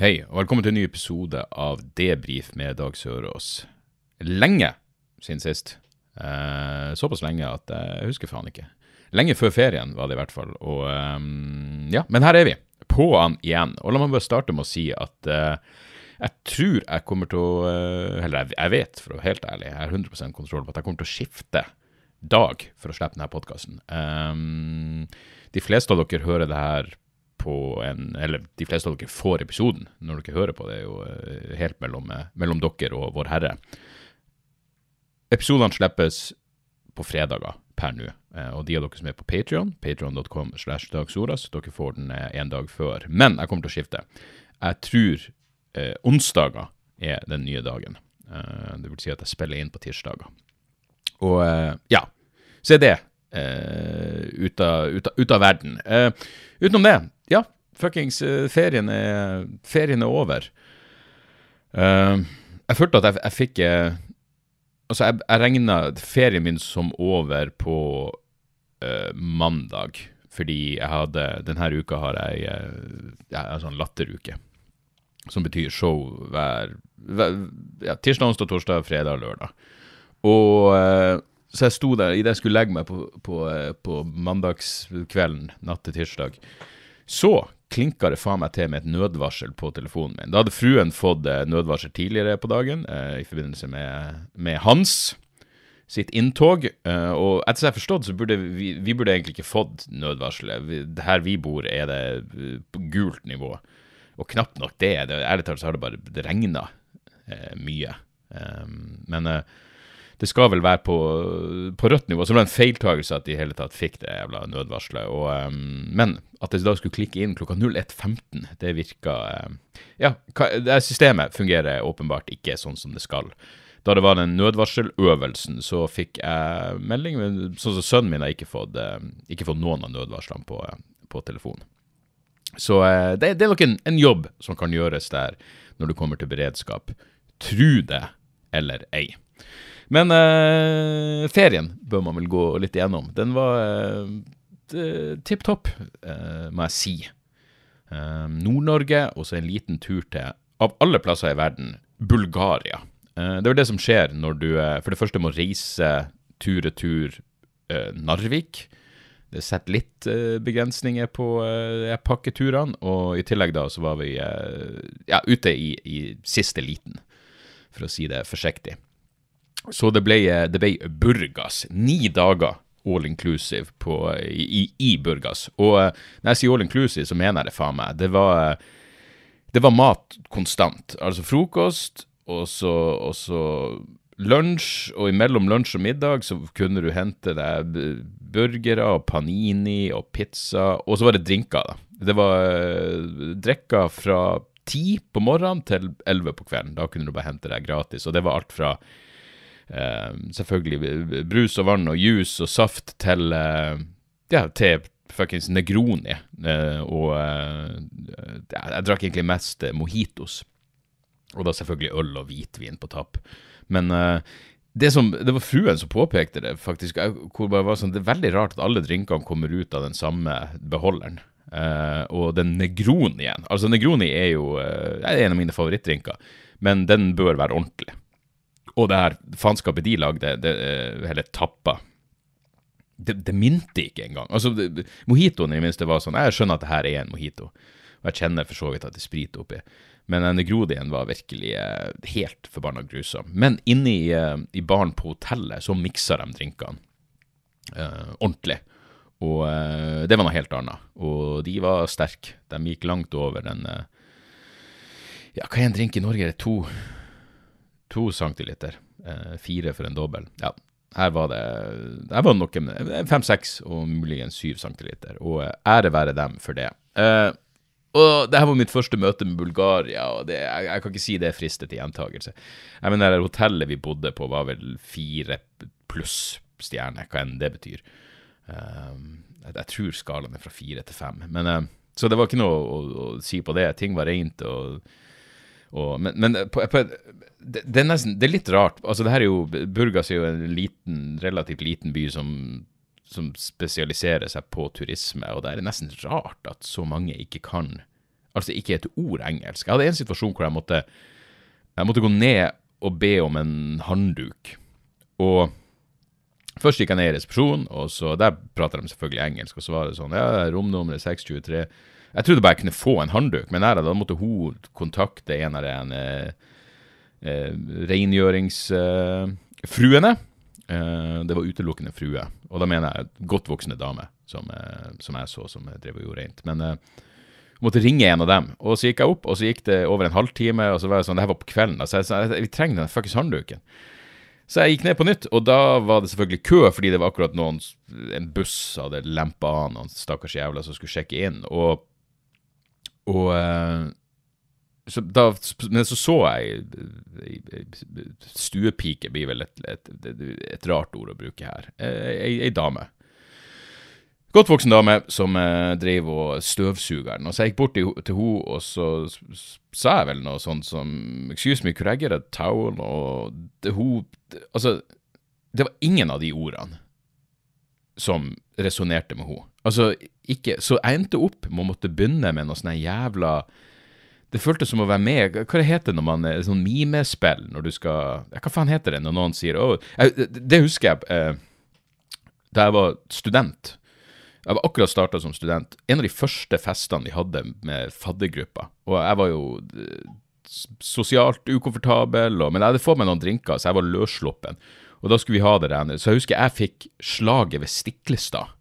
Hei, og velkommen til en ny episode av Debrif med Dag Sørås. Lenge siden sist. Eh, såpass lenge at jeg husker faen ikke. Lenge før ferien var det i hvert fall. Og eh, ja, men her er vi. På han igjen. Og la meg bare starte med å si at eh, jeg tror jeg kommer til å eh, Eller jeg, jeg vet, for å være helt ærlig, jeg har 100 kontroll på at jeg kommer til å skifte dag for å slippe denne podkasten. de fleste av dere hører det her på en Eller de fleste av dere får episoden når dere hører på det, er jo eh, helt mellom, eh, mellom dere og Vår Herre. Episodene slippes på fredager per nå. Eh, Og de av dere som er på Patreon, patreon.com slash dagsoras, dere får den en dag før. Men jeg kommer til å skifte. Jeg tror eh, onsdager er den nye dagen. Eh, det vil si at jeg spiller inn på tirsdager. Og eh, ja, så er det eh, ut, av, ut, av, ut av verden. Utenom det, ja, fuckings eh, ferien, er, ferien er over. Uh, jeg følte at jeg, jeg fikk eh, Altså, jeg, jeg regna ferien min som over på uh, mandag, fordi jeg hadde Denne uka har jeg ja, en sånn latteruke, som betyr show hver, hver ja, tirsdag, onsdag, torsdag, fredag, lørdag. Og uh, så jeg sto der idet jeg skulle legge meg på, på, på mandagskvelden, natt til tirsdag, så klinka det faen meg til med et nødvarsel på telefonen min. Da hadde fruen fått eh, nødvarsel tidligere på dagen eh, i forbindelse med, med hans sitt inntog. eh, og etter som jeg har forstått, så burde vi, vi burde egentlig ikke fått nødvarselet. Her vi bor, er det på gult nivå. Og knapt nok det. det ærlig talt så har det bare regna mye. Men det skal vel være på, på rødt nivå. Så det var en feiltagelse at de i hele tatt fikk det jævla nødvarselet. Um, men at det da skulle klikke inn klokka 01.15, det virka um, Ja, det systemet fungerer åpenbart ikke sånn som det skal. Da det var den nødvarseløvelsen, så fikk jeg melding, men sånn som sønnen min har ikke fått, um, ikke fått noen av nødvarslene på, på telefonen. Så eh, det, det er nok en, en jobb som kan gjøres der når du kommer til beredskap. Tru det eller ei. Men eh, ferien bør man vel gå litt igjennom. Den var eh, tipp topp, eh, må jeg si. Eh, Nord-Norge, og så en liten tur til, av alle plasser i verden, Bulgaria. Eh, det er vel det som skjer når du eh, for det første må reise tur-retur eh, Narvik. Det setter litt eh, begrensninger på pakketurene, og i tillegg da så var vi ja, ute i, i siste liten, for å si det forsiktig. Så det ble, det ble Burgas. Ni dager all inclusive på, i, i, Burgas. Og eh, når jeg sier all inclusive, så mener jeg det faen meg. Det var, eh, det var mat konstant. Altså frokost, og så, og så lunsj, og imellom lunsj og middag så kunne du hente deg burgere og panini og pizza, og så var det drinker, da. Det var eh, drikker fra ti på morgenen til elleve på kvelden. Da kunne du bare hente deg gratis, og det var alt fra selvfølgelig brus og vann og juice og saft til eh, ja, til fuckings Negroni. Eh, og eh, jeg drakk egentlig mest mojitos. Og da selvfølgelig øl og hvitvin på tapp. Men det, som, det var fruen som påpekte det, faktisk. Hvor det var sånn, det er veldig rart at alle drinkene kommer ut av den samme beholderen. Eh, og den Negronien Altså, Negroni er jo er en av mine favorittdrinker, men den bør være ordentlig. Og det her faenskapet de lagde, det eh, hele tappa det, det minte ikke engang. Altså, det- Mojitoen i det minste var sånn Jeg skjønner at det her er en mojito, og jeg kjenner for så vidt at det er sprit oppi. Men den Negrodien var virkelig eh, helt forbanna grusom. Men inne i, eh, i baren på hotellet så miksa de drinkene eh, ordentlig. Og eh, det var noe helt annet. Og de var sterke. De gikk langt over den eh, Ja, hva er en drink i Norge? Er det to, to centiliter? Eh, fire for en dobbel. Ja, her var det Her var det noe fem-seks og muligens syv centiliter. Og eh, ære være dem for det. Eh, Og det her var mitt første møte med Bulgaria, og det, jeg, jeg, kan ikke si det er fristet til gjentakelse. Jeg mener, det hotellet vi bodde på, var vel fire pluss stjerner, hva enn det betyr. Eh, jeg, jeg, tror skalaen er fra fire til fem. Men, uh, så det var ikke noe å, å, si på det. Ting var rent. og, og Men, men på, på, det, det, er nesten, det er litt rart. altså det her er jo, Burgas er jo en liten, relativt liten by som som spesialiserer seg på turisme, og det er nesten rart at så mange ikke kan Altså ikke et ord engelsk. Jeg hadde en situasjon hvor jeg måtte, jeg måtte gå ned og be om en handduk. Og først gikk jeg ned i resepsjonen, og så der prater de selvfølgelig engelsk, og så var det sånn Ja, romnummeret 623 Jeg trodde bare jeg kunne få en handduk, men nei, da måtte hun kontakte en av de eh, eh, rengjøringsfruene. Eh, Eh, det var utelukkende frue, og da mener jeg godt voksne dame, som, eh, som jeg så som drev og gjorde rent. Men uh, måtte ringe en av dem, og så gikk jeg opp, og så gikk det over en halvtime, og så var det sånn, det her var på kvelden, da, så jeg sa vi trenger den fuckings håndduken. Så jeg gikk ned på nytt, og da var det selvfølgelig kø, fordi det var akkurat noen En buss hadde lempa av noen stakkars jævler som skulle sjekke inn, og, og så da, men så så jeg Stuepike blir vel et, et, et, rart ord å bruke her. Ei, ei dame. Godt voksen dame som eh, drev og støvsuger. Og så jeg gikk bort til henne, og så sa jeg vel noe sånt som Excuse me, could I get a towel? Og det, hun Altså, det var ingen av de ordene som resonnerte med henne. Altså, ikke Så jeg endte opp med å måtte begynne med noe sånn jævla det føltes som å være med Hva det heter når man er sånn mimespill, når du skal Hva faen heter det når noen sier oh, Det husker jeg eh, da jeg var student. Jeg var akkurat starta som student. En av de første festene vi hadde med faddergruppa. Og jeg var jo eh, sosialt ukomfortabel, og, men jeg hadde fått meg noen drinker, så jeg var løssluppen. Og da skulle vi ha det der. Så jeg husker jeg fikk slaget ved Stiklestad.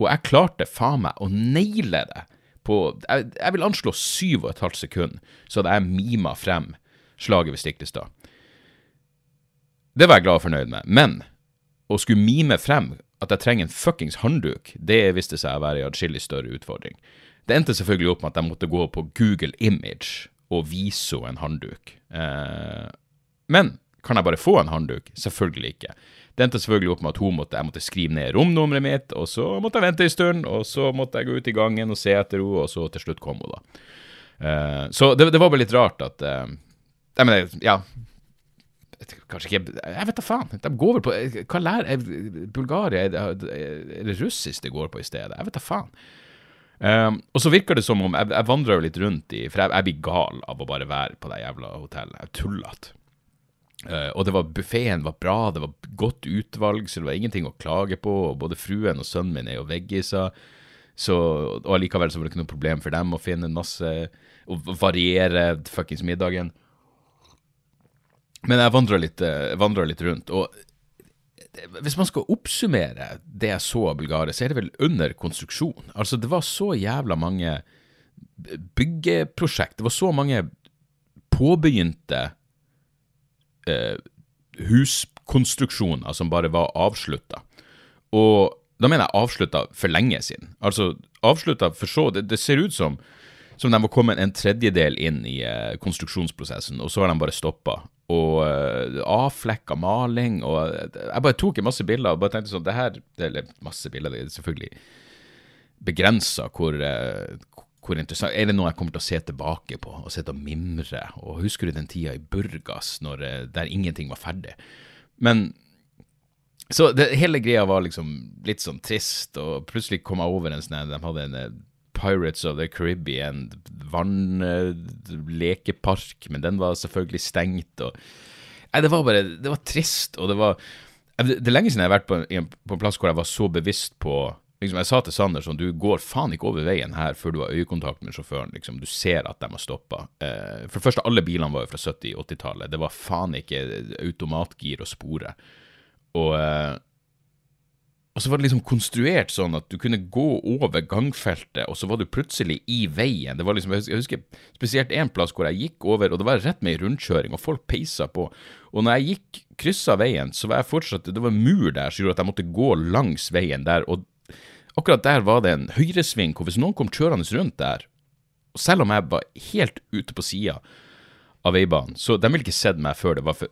Og jeg klarte faen meg å naile det på jeg, jeg vil anslå syv og et halvt sekund, så hadde jeg mima frem slaget ved Stiklestad. Det var jeg glad og fornøyd med. Men å skulle mime frem at jeg trenger en fuckings håndduk, det viste seg å være en adskillig større utfordring. Det endte selvfølgelig opp med at jeg måtte gå på Google Image og vise henne en håndduk. Eh, men kan jeg bare få en håndduk? Selvfølgelig ikke. Det endte selvfølgelig opp med at hun måtte, jeg måtte skrive ned romnummeret mitt, og så måtte jeg vente en stund, og så måtte jeg gå ut i gangen og se etter henne, og så til slutt kom hun, da. Uh, så det, det, var bare litt rart at uh, Jeg mener, ja Kanskje ikke Jeg vet da faen. De går vel på Hva lærer Bulgaria? Er det russisk det går på i stedet? Jeg vet da faen. Um, og så virker det som om Jeg, jeg vandrer jo litt rundt i For jeg, jeg, blir gal av å bare være på det jævla hotellet. Jeg er tullete. Uh, og det var buffeen var bra, det var godt utvalg, så det var ingenting å klage på. og Både fruen og sønnen min er jo veggiser, så, og allikevel så var det ikke noe problem for dem å finne masse Å variere fuckings middagen. Men jeg vandra litt, uh, litt, rundt, og hvis man skal oppsummere det jeg så av Bulgaria, så er det vel under konstruksjon. Altså, det var så jævla mange byggeprosjekt, det var så mange påbegynte eh, huskonstruksjoner som bare var avslutta. Og da mener jeg avslutta for lenge siden. Altså avslutta for så det, det, ser ut som som de var kommet en tredjedel inn i eh, konstruksjonsprosessen, og så har de bare stoppa. Og eh, avflekka maling, og jeg bare tok en masse bilder og bare tenkte sånn det her, Eller masse bilder, det er selvfølgelig begrensa hvor, eh, hvor interessant Er det noe jeg kommer til å se tilbake på og sitte og mimre? Og husker du den tida i Burgas når, eh, der ingenting var ferdig? Men Så det, hele greia var liksom litt sånn trist, og plutselig kom jeg over en sånn De hadde en eh, Pirates of the Caribbean vannlekepark, men den var selvfølgelig stengt. og Nei, det var bare Det var trist, og det var Det er lenge siden jeg har vært på, på en plass hvor jeg var så bevisst på liksom, Jeg sa til Sander sånn, du går faen ikke over veien her før du har øyekontakt med sjåføren. liksom, Du ser at de har stoppa. Eh, for det første, alle bilene var jo fra 70-80-tallet. Det var faen ikke automatgir og spore. Og, eh, og så var det liksom konstruert sånn at du kunne gå over gangfeltet, og så var du plutselig i veien. Det var liksom, Jeg husker spesielt en plass hvor jeg gikk over, og det var rett med ei rundkjøring, og folk peisa på. Og når jeg gikk kryssa veien, så var jeg fortsatt Det var en mur der som gjorde at jeg måtte gå langs veien der. og akkurat der var det en høyresving hvor hvis noen kom kjørende rundt der, Og selv om jeg var helt ute på sida av veibanen, så de ville ikke sett meg før det var for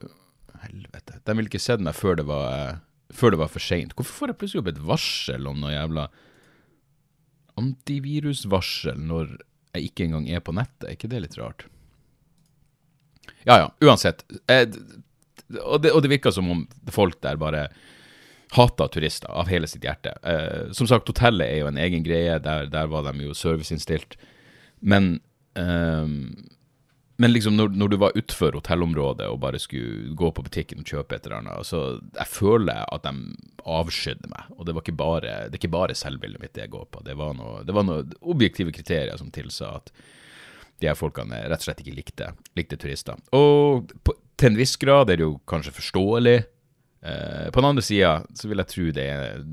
Helvete. De ville ikke sett meg før det var, eh, før det var for seint. Hvorfor får jeg plutselig opp et varsel om noe jævla antivirusvarsel når jeg ikke engang er på nettet? Er ikke det litt rart? Ja ja, uansett. Jeg, og, det, og det virka som om folk der bare hata turister av hele sitt hjerte. Eh, som sagt, hotellet er jo en egen greie. Der, der var de jo serviceinnstilt. Men eh, men liksom når, når du var utfor hotellområdet og bare skulle gå på butikken og kjøpe et eller annet, så jeg føler at de avskydde meg. Og det var ikke bare, det er ikke bare selvbildet mitt det jeg går på. Det var, noe, noen objektive kriterier som tilsa at de her folkene rett og slett ikke likte, likte turister. Og på, til en viss grad er det jo kanskje forståelig. Eh, på den andre sida så vil jeg tro det,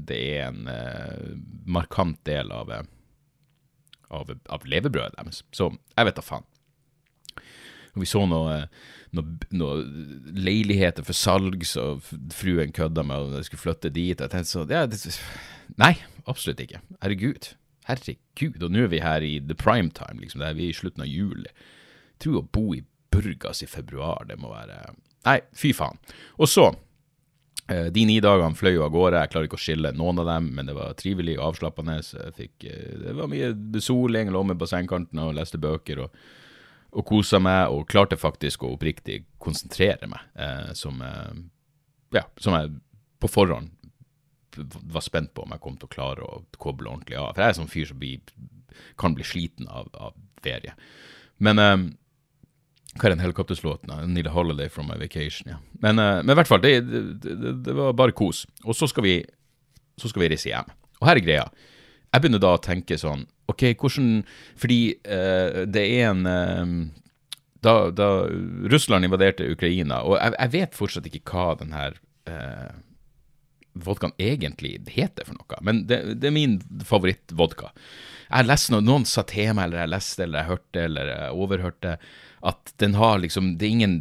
det er en uh, markant del av, av, av levebrødet deres. Så jeg vet da faen. Når vi så noen noe, noe leiligheter for salg, så fruen kødda med at jeg skulle flytte dit. Jeg tenkte så, ja, det, Nei, absolutt ikke. Herregud. Herregud. Og nå er vi her i the prime time, liksom. Er vi i slutten av juli. Jeg tror å bo i Burgas i februar, det må være Nei, fy faen. Og så eh, de ni dagene fløy jo av gårde. Jeg klarer ikke å skille noen av dem, men det var trivelig og avslappende. Fikk, eh, det var mye soling, lå med bassengkanten og leste bøker. og og kosa meg, og klarte faktisk å oppriktig konsentrere meg, eh, som, eh, ja, som jeg på forhånd var spent på om jeg kom til å klare å koble ordentlig av. For jeg er sånn fyr som blir, kan bli sliten av, av ferie. Men eh, hva er den helikopterslåten? I need a holiday from my vacation. ja. Men, eh, i hvert fall, det, det, det, var bare kos. Og så skal, vi, så skal vi reise hjem. Og her er greia. Jeg begynner da å tenke sånn OK, hvordan Fordi uh, det er en uh, da, da, Russland invaderte Ukraina, og jeg, jeg, vet fortsatt ikke hva den her uh, vodkaen egentlig heter for noe, men det, det er min favorittvodka. Jeg leste noe, noen sa til meg, eller jeg leste, eller jeg hørte, eller jeg overhørte, at den har liksom Det er ingen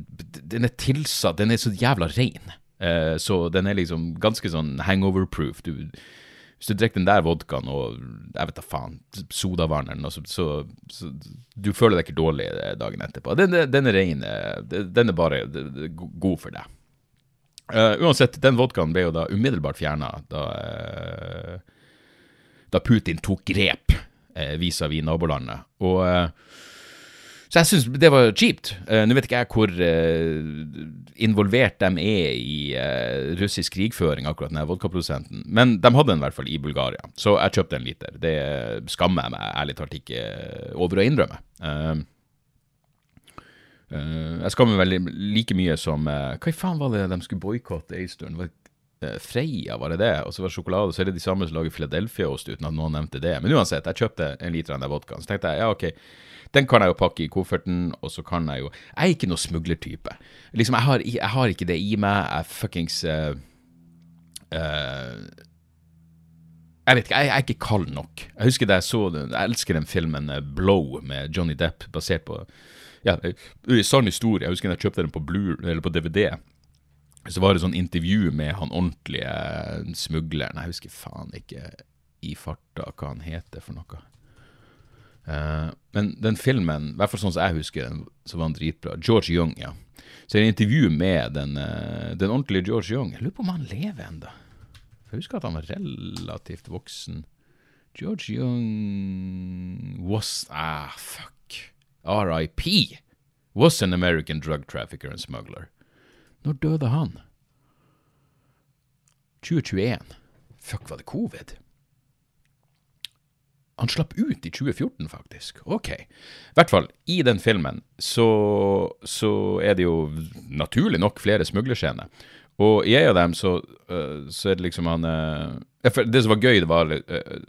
Den er tilsatt Den er så jævla rein. Uh, så den er liksom ganske sånn hangover-proof. Hvis du drikker den der vodkaen og jeg vet da faen, sodavann eller noe, så, så, så, du føler deg ikke dårlig dagen etterpå. Den, den er ren. Den er bare god for deg. Uh, uansett, den vodkaen ble jo da umiddelbart fjerna da, uh, da Putin tok grep uh, vis-à-vis nabolandet. Og så jeg syns det var kjipt. Uh, Nå vet ikke jeg hvor uh, involvert de er i uh, russisk krigføring, akkurat den vodkaprodusenten, men de hadde den i hvert fall i Bulgaria, så jeg kjøpte en liter. Det skammer jeg meg ærlig talt ikke over å innrømme. jeg skammer meg like mye som Hva i faen var det de skulle boikotte ei stund? Freia, var det det? Og så var det sjokolade, og så er det de samme som lager Philadelphia-ost, uten at noen nevnte det. Men uansett, jeg kjøpte en liter av den vodkaen. Så tenkte jeg ja, ok, den kan jeg jo pakke i kofferten, og så kan jeg jo Jeg er ikke noe smuglertype. Liksom, jeg har, jeg har ikke det i meg. Jeg fuckings uh, uh, Jeg vet ikke, jeg, jeg, er ikke kald nok. Jeg husker da jeg så den, jeg elsker den filmen Blow med Johnny Depp, basert på ja, sann historie. Jeg husker da jeg kjøpte den på, Blue, på DVD. Så var det sånn intervju med han ordentlige smugleren. Jeg husker faen ikke i farta hva han heter for noe. Uh, men den filmen, i hvert fall sånn som jeg husker den, så var den dritbra. George Young, ja. Så er det intervju med den, uh, den ordentlige George Young. Jeg lurer på om han lever ennå. Jeg husker at han var relativt voksen. George Young was Ah, fuck. RIP. Was an American drug trafficker and smuggler. Når døde han? 2021. Fuck, var det covid? Han slapp ut i 2014, faktisk. Ok. I hvert fall, i den filmen så, så er det jo naturlig nok flere smuglerscener. Og i en av dem så, uh, så er det liksom han uh, Det som var gøy, det var uh,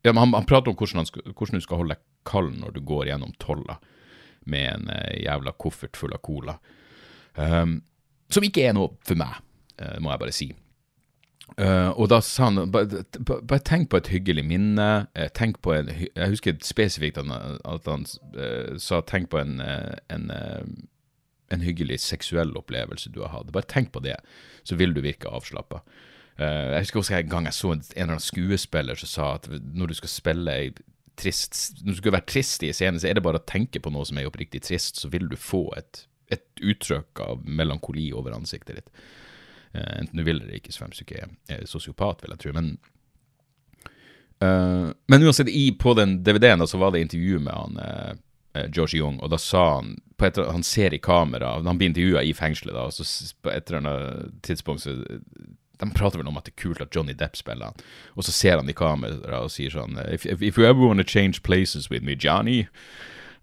ja, han, han, prater om hvordan, skal, hvordan, du skal holde deg kald når du går gjennom tolla med en jævla koffert full av cola. Um, som ikke er noe for meg, må jeg bare si. Uh, og da sa han bare, tenk på et hyggelig minne. Uh, tenk på en, Jeg husker spesifikt at han, uh, sa tenk på en, en, en, hyggelig seksuell opplevelse du har hatt. Bare tenk på det, så vil du virke avslappa. jeg husker også en gang jeg så en eller annen skuespiller som sa at når du skal spille ei trist Når du skal være trist i scenen, så er det bare å tenke på noe som er oppriktig trist, så vil du få et, et uttrykk av melankoli over ansiktet ditt. Uh, enten du vil eller ikke, så fremst ikke er sosiopat, vil jeg tro. Men, uh, men uansett, i, på den DVD-en så var det intervju med han uh, George Young, og da sa han på et, Han ser i kamera, han blir intervjua i fengselet, da, og så på et eller annet tidspunkt så de prater vel om at det er kult at Johnny Depp spiller. Og så ser han i kamera og sier sånn If, if you ever want to change places with me, Johnny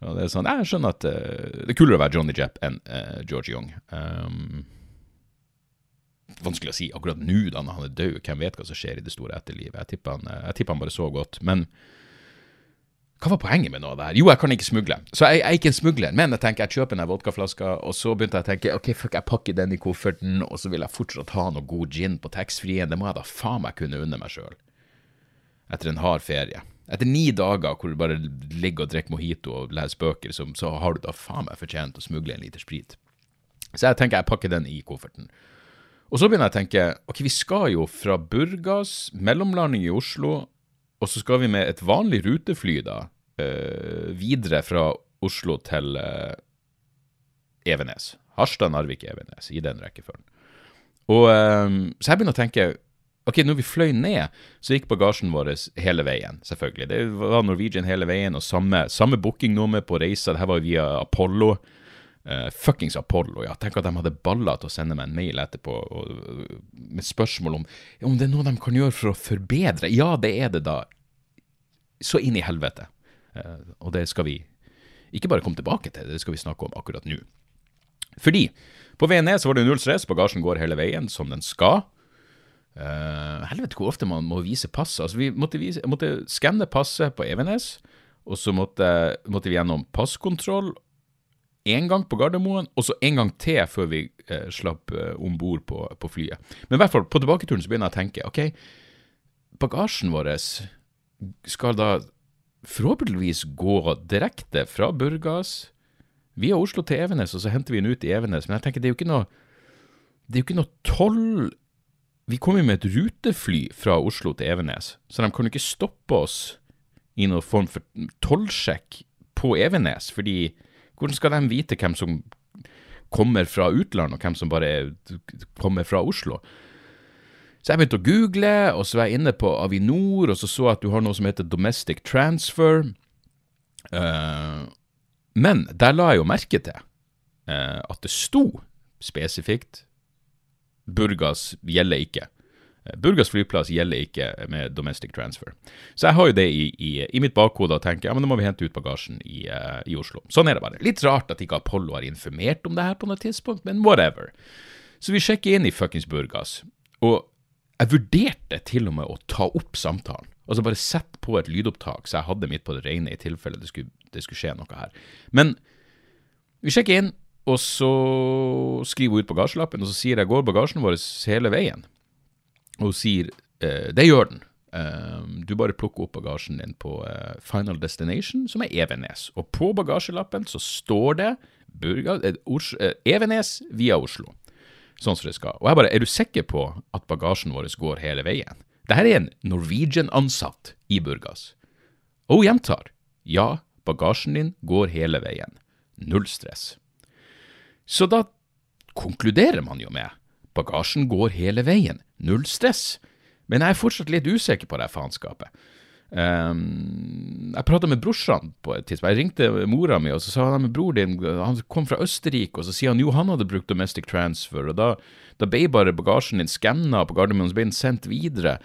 Og det er sånn Jeg skjønner at uh, det er kulere å være Johnny Jepp enn uh, George Young. Um, vanskelig å si akkurat nå, da når han er død. Hvem vet hva som skjer i det store etterlivet? Jeg tipper han, jeg tipper han bare så godt. Men hva var poenget med noe av det her? Jo, jeg kan ikke smugle. Så jeg, jeg er ikke en smugler, men jeg tenker jeg kjøper den vodkaflaska, og så begynte jeg å tenke ok, fuck, jeg pakker den i kofferten, og så vil jeg fortsatt ha noe god gin på taxfree-en. Det må jeg da faen meg kunne unne meg sjøl. Etter en hard ferie. Etter ni dager hvor du bare ligger og drikker mojito og leser bøker, så, så har du da faen meg fortjent å smugle en liter sprit. Så jeg tenker jeg pakker den i kofferten. Og så begynner jeg å tenke ok, vi skal jo fra Burgas, mellomlanding i Oslo, og så skal vi med et vanlig rutefly da, øh, videre fra Oslo til øh, Evenes. Harstad, Narvik, Evenes, i den rekkefølgen. Og øh, Så jeg begynner å tenke Ok, når vi fløy ned, så gikk bagasjen vår hele veien, selvfølgelig. Det var Norwegian hele veien, og samme, samme bookingnummer på reisa. Her var via Apollo. Uh, fuckings Apollo, ja. Tenk at de hadde baller til å sende meg en mail etterpå og, med spørsmål om om det er noe de kan gjøre for å forbedre. Ja, det er det, da. Så inn i helvete. Uh, og det skal vi ikke bare komme tilbake til, det skal vi snakke om akkurat nå. Fordi på veien så var det null stress, bagasjen går hele veien som den skal. Uh, helvete hvor ofte man må vise passet. Altså, vi måtte, måtte skanne passet på Evenes, og så måtte, måtte vi gjennom passkontroll én gang på Gardermoen, og så en gang til før vi eh, slapp eh, om bord på, på, flyet. Men i hvert fall, på tilbaketuren så begynner jeg å tenke ok, bagasjen vår skal da forhåpentligvis gå direkte fra Burgas via Oslo til Evenes, og så henter vi den ut i Evenes. Men jeg tenker det er jo ikke noe det er jo ikke noe toll Vi kom jo med et rutefly fra Oslo til Evenes, så de kan jo ikke stoppe oss i noen form for tollsjekk på Evenes, fordi hvordan skal de vite hvem som kommer fra utlandet, og hvem som bare kommer fra Oslo? Så jeg begynte å google, og så var jeg inne på Avinor, og så så jeg at du har noe som heter domestic transfer. Uh, men der la jeg jo merke til uh, at det sto spesifikt Burgas gjelder ikke. Burgas flyplass gjelder ikke med domestic transfer. Så jeg har jo det i, i, i mitt bakhode og tenker ja, men da må vi hente ut bagasjen i, uh, i, Oslo. Sånn er det bare. Litt rart at ikke Apollo har informert om det her på noe tidspunkt, men whatever. Så vi sjekker inn i fuckings Burgas, og jeg vurderte til og med å ta opp samtalen. Altså bare sette på et lydopptak så jeg hadde midt på det rene i tilfelle det skulle, det skulle skje noe her. Men vi sjekker inn, og så skriver hun ut bagasjelappen, og så sier jeg går bagasjen vår hele veien. Og hun sier eh, det gjør den. Um, du bare plukker opp bagasjen din på uh, Final Destination, som er Evenes. Og på bagasjelappen så står det Burga, uh, Evenes via Oslo. Sånn som det skal. Og jeg bare, er du sikker på at bagasjen vår går hele veien? Dette er en Norwegian-ansatt i Burgas. Og hun gjentar. Ja, bagasjen din går hele veien. Null stress. Så da konkluderer man jo med bagasjen går hele veien. Null stress. Men jeg er fortsatt litt usikker på det faenskapet. Um, jeg prata med brorsan på et tidspunkt. Jeg ringte mora mi, og så sa han med bror din Han kom fra Østerrike, og så sier han jo han hadde brukt domestic transfer, og da, da ble bare bagasjen din skanna på Gardermoen, så ble den sendt videre.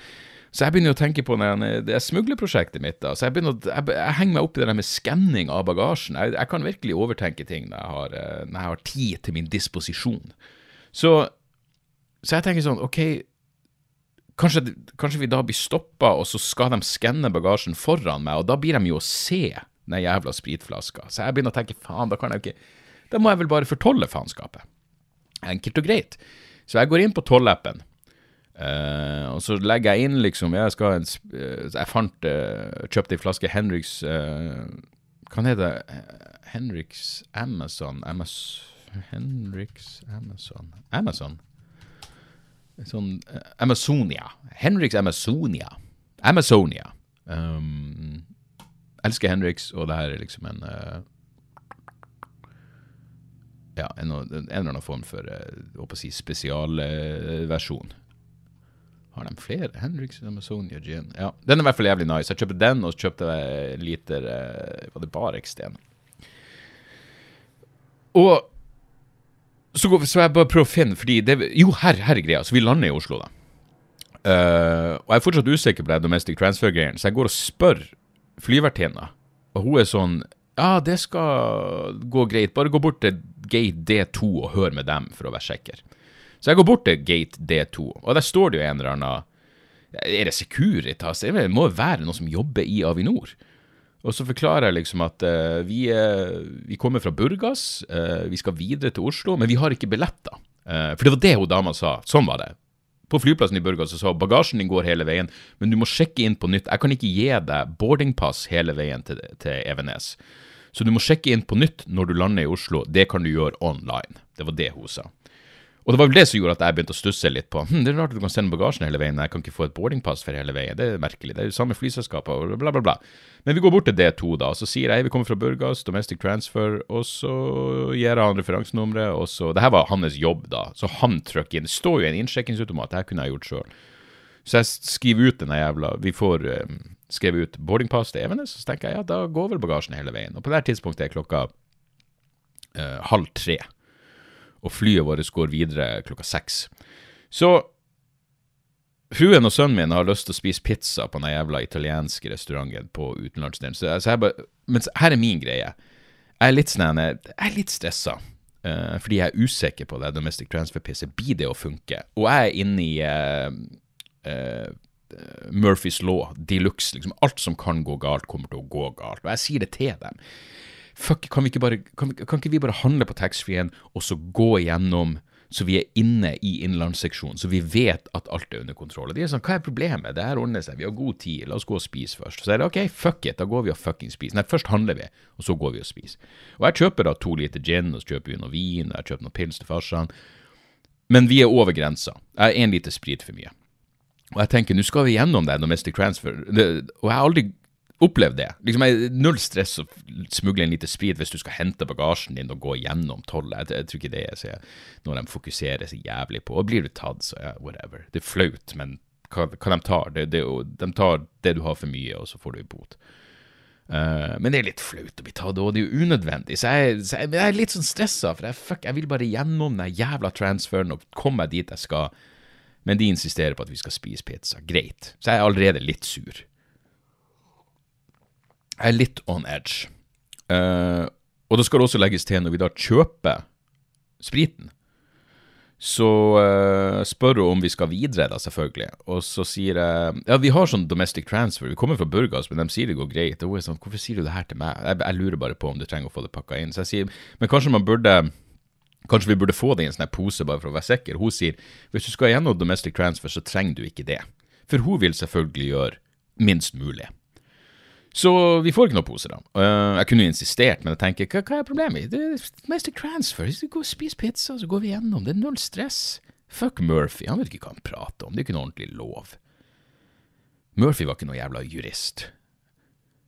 Så jeg begynner å tenke på det, det smuglerprosjektet mitt. da, så Jeg å, jeg, jeg henger meg opp i det der med skanning av bagasjen. Jeg, jeg, kan virkelig overtenke ting når jeg, har, eh, når jeg har tid til min disposisjon. Så, så jeg tenker sånn, OK Kanskje, kanskje, vi da blir stoppa, og så skal de skanne bagasjen foran meg, og da blir de jo å se den jævla spritflaska. Så jeg begynner å tenke faen, da kan jeg ikke Da må jeg vel bare fortolle faenskapet. Enkelt og greit. Så jeg går inn på tollappen, uh, og så legger jeg inn liksom Jeg skal en, uh, Jeg fant uh, Kjøpte ei flaske Henriks uh, Hva heter det? Henriks Amazon Amaz Henriks Amazon Amazon? sånn uh, Amazonia. Henriks Amazonia. Amazonia. Um, elsker Henriks, og det her er liksom en Ja, en, en, eller annen form for uh, si spesialversjon. Har de flere? Henriks, Amazonia Gin. Ja, Den er i hvert fall jævlig nice. Jeg kjøpte den, og så kjøpte jeg en liter uh, Var det bare Eksten? Og så, går, så jeg bare prøver å finne fordi det, Jo, her, her er greia. Så vi lander i Oslo, da. Uh, og jeg er fortsatt usikker på det domestic transfer-greien, så jeg går og spør flyvertinna, og hun er sånn Ja, det skal gå greit. Bare gå bort til gate D2 og hør med dem for å være sikker. Så jeg går bort til gate D2, og der står det jo en eller annen Er det Securitas? Det må jo være noen som jobber i Avinor. Og så forklarer jeg liksom at uh, vi, uh, vi, kommer fra Burgas, uh, vi skal videre til Oslo, men vi har ikke billetter. for det var det hun dama sa. Sånn var det. På flyplassen i Burgas sa bagasjen din går hele veien, men du må sjekke inn på nytt. Jeg kan ikke gi deg boardingpass hele veien til, til Evenes. Så du må sjekke inn på nytt når du lander i Oslo. Det kan du gjøre online. Det var det hun sa. Og det var vel det som gjorde at jeg begynte å stusse litt på hm, det er rart at du kan sende bagasjen hele veien, jeg kan ikke få et boardingpass for hele veien. Det er merkelig. Det er jo samme flyselskaper bla, bla, bla. Men vi går bort til D2, da, og så sier jeg vi kommer fra Burgas, Domestic Transfer, og så gir han referansenummeret, og så Det her var hans jobb, da, så han trykker inn. Det står jo en innsjekkingsautomat, det her kunne jeg gjort sjøl. Så jeg skriver ut denne jævla Vi får um, skrevet ut boardingpass til Evenes, så tenker jeg ja, da går vel bagasjen hele veien. Og på det tidspunktet er klokka uh, halv tre og flyet vårt går videre klokka seks. Så fruen og sønnen min har lyst til å spise pizza på den jævla italienske restauranten på utenlandsdelen. Så, så men her er min greie. Jeg er litt sånn Jeg er litt stressa. Uh, fordi jeg er usikker på det domestic transfer-pisset. Blir det å funke? Og jeg er inne i uh, uh, Murphys law de luxe. Liksom, alt som kan gå galt, kommer til å gå galt. Og jeg sier det til dem. Fuck, kan, vi ikke bare, kan, kan ikke vi bare handle på taxfree-en og så gå igjennom så vi er inne i innlandsseksjonen, så vi vet at alt er under kontroll. Og de er sånn, hva er problemet? Det her ordner seg, vi har god tid, la oss gå og spise først. Så er det ok, fuck it, da går vi og fucking spiser. Nei, først handler vi, og så går vi og spiser. Og jeg kjøper da to liter gin, og så kjøper vi noe vin, og jeg kjøper noen pils til farsan. Men vi er over grensa. Jeg har én liter sprit for mye. Og jeg tenker, nå skal vi gjennom det domestic transfer, og jeg har aldri Opplev det. Liksom, Null stress å smugle en liter sprit hvis du skal hente bagasjen din og gå gjennom tollet. Jeg, jeg, tror ikke det er noe de fokuserer så jævlig på. Og blir du tatt, så ja, whatever. Det er flaut, men hva, hva de tar, det, det, de tar det du har for mye, og så får du bot. Uh, men det er litt flaut å bli tatt, og det er jo unødvendig. Så jeg, så jeg, jeg er litt sånn stressa, for jeg, fuck, jeg vil bare gjennom den jævla transferen og komme meg dit jeg skal. Men de insisterer på at vi skal spise pizza. Greit. Så jeg er allerede litt sur er litt on edge. Uh, og det skal også legges til når vi da kjøper spriten, så uh, spør hun om vi skal videre, da, selvfølgelig. Og så sier jeg ja, vi har sånn domestic transfer, vi kommer fra Burgas, men de sier det går greit. Og hun er sånn, hvorfor sier du det her til meg? Jeg, jeg, lurer bare på om du trenger å få det pakka inn. Så jeg sier, men kanskje man burde Kanskje vi burde få det i en sånn pose bare for å være sikker. Hun sier hvis du skal gjennom domestic transfer, så trenger du ikke det. For hun vil selvfølgelig gjøre minst mulig. Så vi får ikke noe pose, da. Uh, jeg kunne jo insistert, men jeg tenker, hva, hva er problemet? Det er Master Transfer. Går og spiser pizza, så går vi gjennom. Det er null stress. Fuck Murphy, han vet ikke hva han prater om. Det er ikke noe ordentlig lov. Murphy var ikke noe jævla jurist.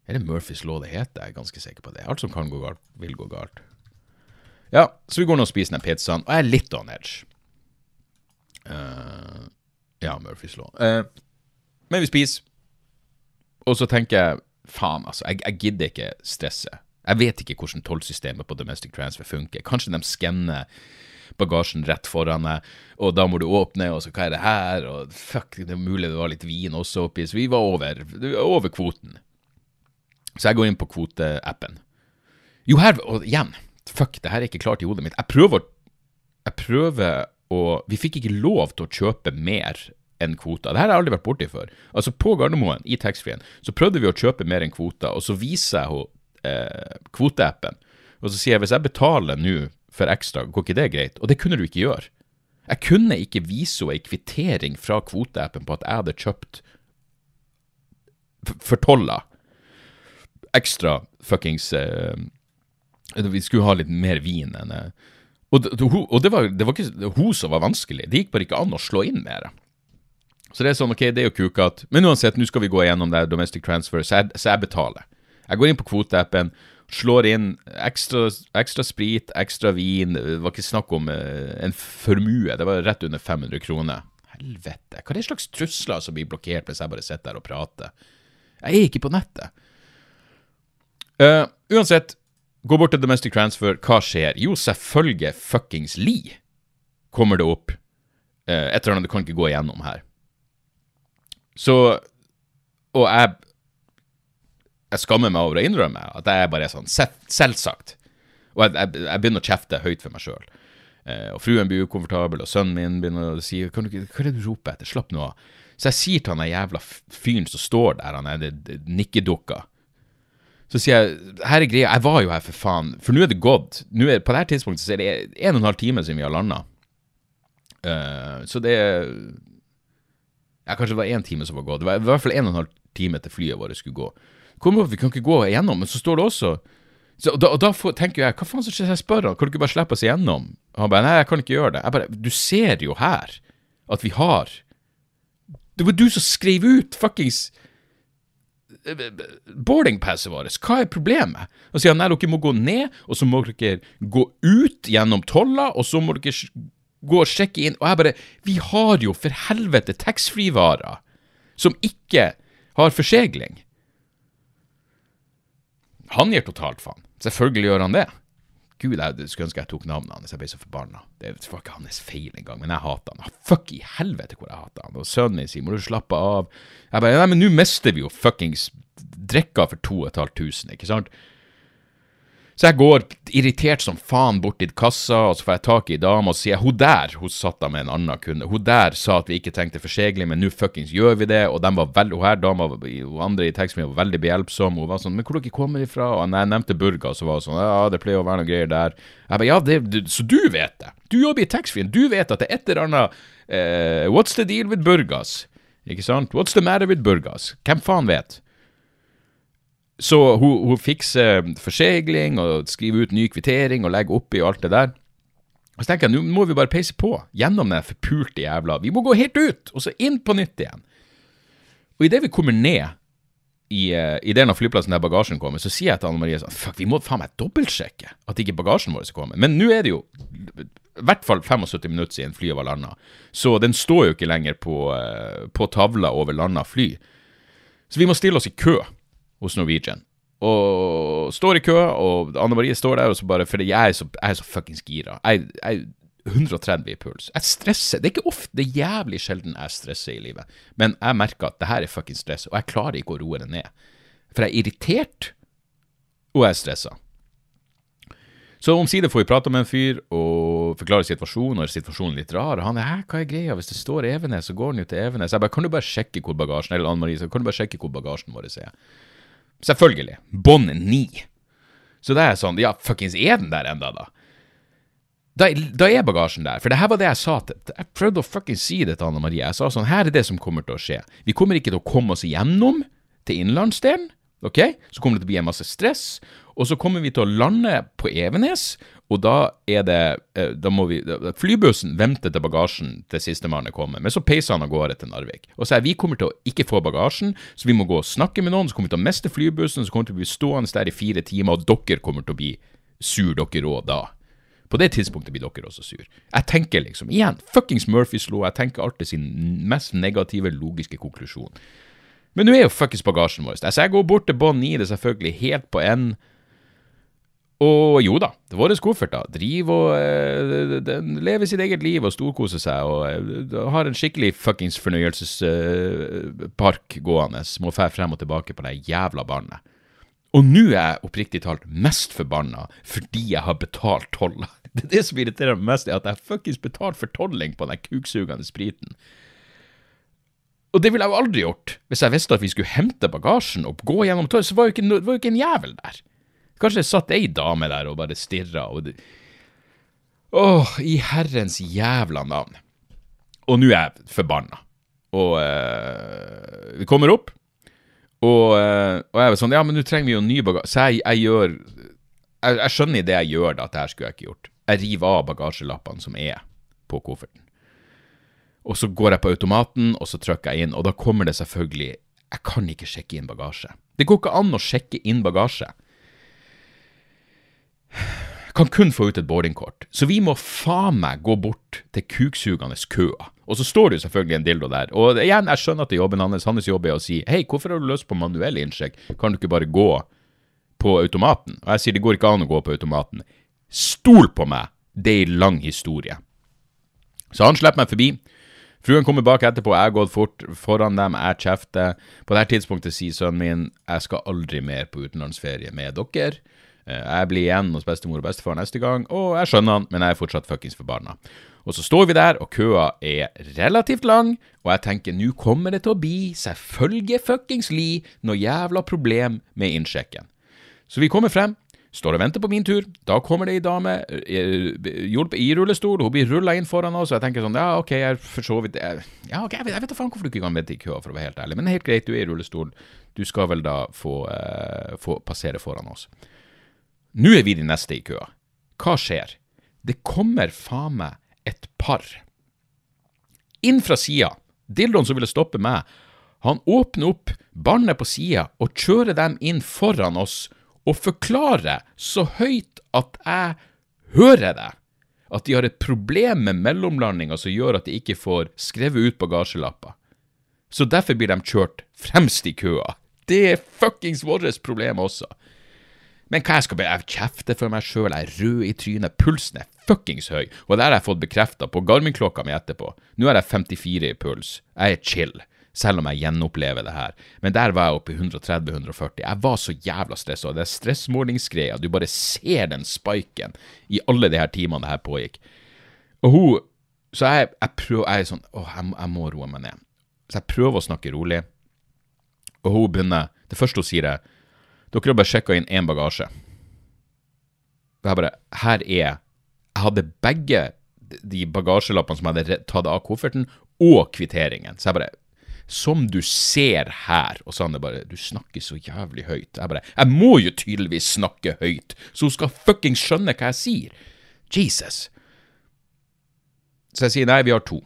Er det Murphys lov det heter? Jeg er ganske sikker på det. Alt som kan gå galt, vil gå galt. Ja, så vi går nå og spiser den pizzaen, og jeg er litt on edge. Uh, ja, Murphys lov. Uh, men vi spiser, og så tenker jeg faen, altså. Jeg, jeg gidder ikke stresse. Jeg vet ikke hvordan tollsystemet på domestic transfer funker. Kanskje de skanner bagasjen rett foran deg, og da må du åpne, og så hva er det her, og fuck, det er mulig det var litt vin også oppi, så vi var over, over kvoten. Så jeg går inn på kvoteappen. Jo, her, og igjen, fuck, det her er ikke klart i hodet mitt. Jeg prøver, jeg prøver å Vi fikk ikke lov til å kjøpe mer enn kvota. Det her har jeg aldri vært borti før. Altså På Gardermoen, i taxfree-en, så prøvde vi å kjøpe mer enn kvota, og så viser jeg henne eh, kvoteappen. Og så sier jeg hvis jeg betaler nå for ekstra, går ikke det greit? Og det kunne du ikke gjøre. Jeg kunne ikke vise henne ei kvittering fra kvoteappen på at jeg hadde kjøpt for tolla ekstra fuckings eh, Vi skulle ha litt mer vin enn eh, og, og, det, var, det var ikke hun som var vanskelig. Det gikk bare ikke an å slå inn mer. Så det er sånn, ok, det er jo kukete. Men uansett, nå skal vi gå gjennom det domestic transfer, så jeg, så jeg betaler. Jeg går inn på kvoteappen, slår inn ekstra, ekstra sprit, ekstra vin. Det var ikke snakk om eh, en formue, det var rett under 500 kroner. Helvete. Hva er det slags trusler som blir blokkert hvis jeg bare sitter der og prater? Jeg er ikke på nettet. Uh, uansett, gå bort til domestic transfer. Hva skjer? Jo, selvfølgelig fuckings Lee kommer det opp. Uh, et eller annet du kan ikke gå igjennom her. Så Og jeg Jeg skammer meg over å innrømme at jeg bare er sånn selvsagt. Og jeg, jeg, jeg, begynner å kjefte høyt for meg sjøl. Eh, og fruen blir ukomfortabel, og sønnen min begynner å si Hva er det du roper etter? Slapp nå av. Så jeg sier til han jævla fyren som står der, han er nikkedukka. Så sier jeg her er greia, jeg var jo her for faen, for nå er det gått. Nå er, på det her tidspunktet så er det en og en halv time siden vi har landa. Uh, eh, så det Ja, kanskje det var én time som var gått. Det var i hvert fall en og en halv time til flyet vårt skulle gå. Kom opp, vi kan ikke gå igjennom, men så står det også så, og da, og da får, tenker jeg, hva faen som skjer, jeg spør han, kan du ikke bare slippe oss igjennom? Han bare, nei, jeg kan ikke gjøre det. Jeg bare, du ser jo her at vi har Det var du som skrev ut fuckings boardingpasset vårt. Hva er problemet? Og sier han nei, dere må gå ned, og så må dere gå ut gjennom tolla, og så må dere gå og sjekke inn. Og jeg bare Vi har jo for helvete taxfree-varer som ikke har forsegling. Han gir totalt faen. Selvfølgelig gjør han det. Gud, jeg skulle ønske jeg tok navnet hans. Jeg ble så forbanna. Det var ikke hans feil engang, men jeg hater han. Fuck i helvete hvor jeg hater han. Og sønnen min sier må du slappe av. Jeg bare nei, men nå mister vi jo fuckings drikka for 2500, ikke sant? Så jeg går irritert som faen bort til kassa, og så får jeg tak i dama og sier hun der hun satt da med en annen kunde. Hun der sa at vi ikke trengte forsegling, men nå fuckings gjør vi det. Og den var veldig, hun her dama hun andre i teksten var veldig behjelpsom. Hun var sånn 'Men hvor dere kommer ifra?' Og jeg nevnte Burga, så var hun sånn 'Ja, det pleier å være noen greier der'. Jeg bare 'Ja, det, så du vet det. Du jobber i taxfree-en. Du vet at det er et eller annet eh, What's the deal with Burgas? Ikke sant? What's the matter with Burgas? Hvem faen vet? Så hun, hun fikser forsegling og skriver ut ny kvittering og legger oppi alt det der. Og så tenker jeg, nå må vi bare peise på gjennom den forpulte jævla Vi må gå helt ut, og så inn på nytt igjen. Og idet vi kommer ned i, uh, i delen av flyplassen der bagasjen kommer, så sier jeg til Anne Marie sånn Fuck, vi må faen meg dobbeltsjekke at ikke bagasjen vår skal komme. Men nå er det jo i hvert fall 75 minutter siden flyet var landa, så den står jo ikke lenger på, uh, på tavla over landa fly. Så vi må stille oss i kø hos Norwegian. Og står i kø, og Anne Marie står der, og så bare Fordi jeg er så, jeg er så fuckings gira. Jeg, jeg 130 i puls. Jeg stresser. Det er ikke ofte, det er jævlig sjelden jeg stresser i livet. Men jeg merker at det her er fuckings stress, og jeg klarer ikke å roe det ned. For jeg er irritert, og jeg er stressa. Så omsider får vi prate med en fyr og forklare situasjonen, og situasjonen er litt rar. Og han er 'hæ, hva er greia? Hvis det står Evenes, så går han jo til Evenes'. Jeg bare 'kan du bare sjekke hvor bagasjen Eller Anne Marie, så kan du bare sjekke hvor bagasjen vår er'. Selvfølgelig. Bånd ni. Så det er sånn, ja, fuckings er den der enda da? Da, da, er bagasjen der. For det her var det jeg sa til Jeg prøvde å fuckings si det til Anna Marie. Jeg sa sånn, her er det som kommer til å skje. Vi kommer ikke til å komme oss igjennom til innlandsdelen. Ok? Så kommer det til å bli en masse stress. Og så kommer vi til å lande på Evenes, og da er det eh, Da må vi Flybussen venter til bagasjen til sistemann er kommet, men så peiser han av gårde til Narvik. Og så er vi kommer til å ikke få bagasjen, så vi må gå og snakke med noen, så kommer vi til å miste flybussen, så kommer vi til å bli stående der i fire timer, og dere kommer til å bli sur, dere òg, da. På det tidspunktet blir dere også sur. Jeg tenker liksom, igjen, fuckings Murphys lov, jeg tenker alltid sin mest negative, logiske konklusjon. Men nå er jo fuckings bagasjen vår. Altså, jeg går bort til bånd 9, det er selvfølgelig helt på enden. Og jo da, det våre kofferter driver og uh, den lever sitt eget liv og storkoser seg og uh, har en skikkelig fuckings fornøyelsespark uh, gående. Må fære frem og tilbake på det jævla barnet. Og nå er jeg oppriktig talt mest forbanna fordi jeg har betalt tolla. Det er det som irriterer meg mest, er at jeg fuckings betalt for tolling på den kuksugende spriten. Og det ville jeg jo aldri gjort hvis jeg visste at vi skulle hente bagasjen og gå gjennom tollen, så var jo ikke, var jo ikke en jævel der. Kanskje det satt ei dame der og bare stirra og det... Åh, i herrens jævla navn. Og nå er jeg forbanna. Og uh, vi kommer opp, og, uh, og jeg var sånn Ja, men nå trenger vi jo ny bagasje. Så jeg, jeg gjør jeg, jeg, skjønner i det jeg gjør, da, at det her skulle jeg ikke gjort. Jeg river av bagasjelappene som er på kofferten. Og så går jeg på automaten, og så trykker jeg inn, og da kommer det selvfølgelig Jeg kan ikke sjekke inn bagasje. Det går ikke an å sjekke inn bagasje. Jeg Kan kun få ut et boardingkort. Så vi må faen meg gå bort til kuksugende køer. Og så står det jo selvfølgelig en dildo der. Og igjen, jeg skjønner at det er jobben hans. Hans jobb er å si hei, hvorfor har du lyst på manuell innsjekk? Kan du ikke bare gå på automaten? Og jeg sier det går ikke an å gå på automaten. Stol på meg! Det er en lang historie. Så han slipper meg forbi. Fruen kommer bak etterpå, jeg har gått fort foran dem, jeg kjefter. På dette tidspunktet sier sønnen min jeg skal aldri mer på utenlandsferie med dere. Eh, Jeg blir igjen hos bestemor og bestefar neste gang, og jeg skjønner han, men jeg er fortsatt fuckings forbanna. Og så står vi der, og køa er relativt lang, og jeg tenker nå kommer det til å bli, selvfølgelig fuckings li, noe jævla problem med innsjekken. Så vi kommer frem, står og venter på min tur. Da kommer det ei dame eh, hjulpet i rullestol, hun blir rulla inn foran oss, og jeg tenker sånn ja, ok, jeg er for så vidt Ja, ok, jeg vet, da faen hvorfor du ikke kan vente i køa, for å være helt ærlig, men helt greit, du er i rullestol, du skal vel da få, uh, få passere foran oss. Nå er vi de neste i køa. Hva skjer? Det kommer faen meg et par. Inn fra sida. Dildoen som ville stoppe meg, han åpner opp barnet på sida og kjører dem inn foran oss og forklarer så høyt at jeg hører det, at de har et problem med mellomlandinga som gjør at de ikke får skrevet ut bagasjelapper. Så derfor blir de kjørt fremst i køa. Det er fuckings vårt problem også. Men hva jeg skal be, jeg kjefter for meg sjøl, jeg er rød i trynet, pulsen er fuckings høy, og det har jeg fått bekrefta på Garmin-klokka mi etterpå. Nå er jeg 54 i puls, jeg er chill, selv om jeg gjenopplever det her. Men der var jeg oppe i 130-140, jeg var så jævla stressa, det er stressmålingsgreia, du bare ser den spiken i alle de her timene det her pågikk. Og hun, så jeg, jeg prøver, jeg er sånn, åh, jeg, jeg må roe meg ned. Så jeg prøver å snakke rolig, og hun begynner, det første hun sier er, dere har bare sjekka inn én bagasje. Og jeg bare Her er Jeg hadde begge de bagasjelappene som jeg hadde tatt av kofferten, og kvitteringen. Så jeg bare Som du ser her Og så han bare Du snakker så jævlig høyt. Jeg bare Jeg må jo tydeligvis snakke høyt, så hun skal fuckings skjønne hva jeg sier. Jesus. Så jeg sier nei, vi har to.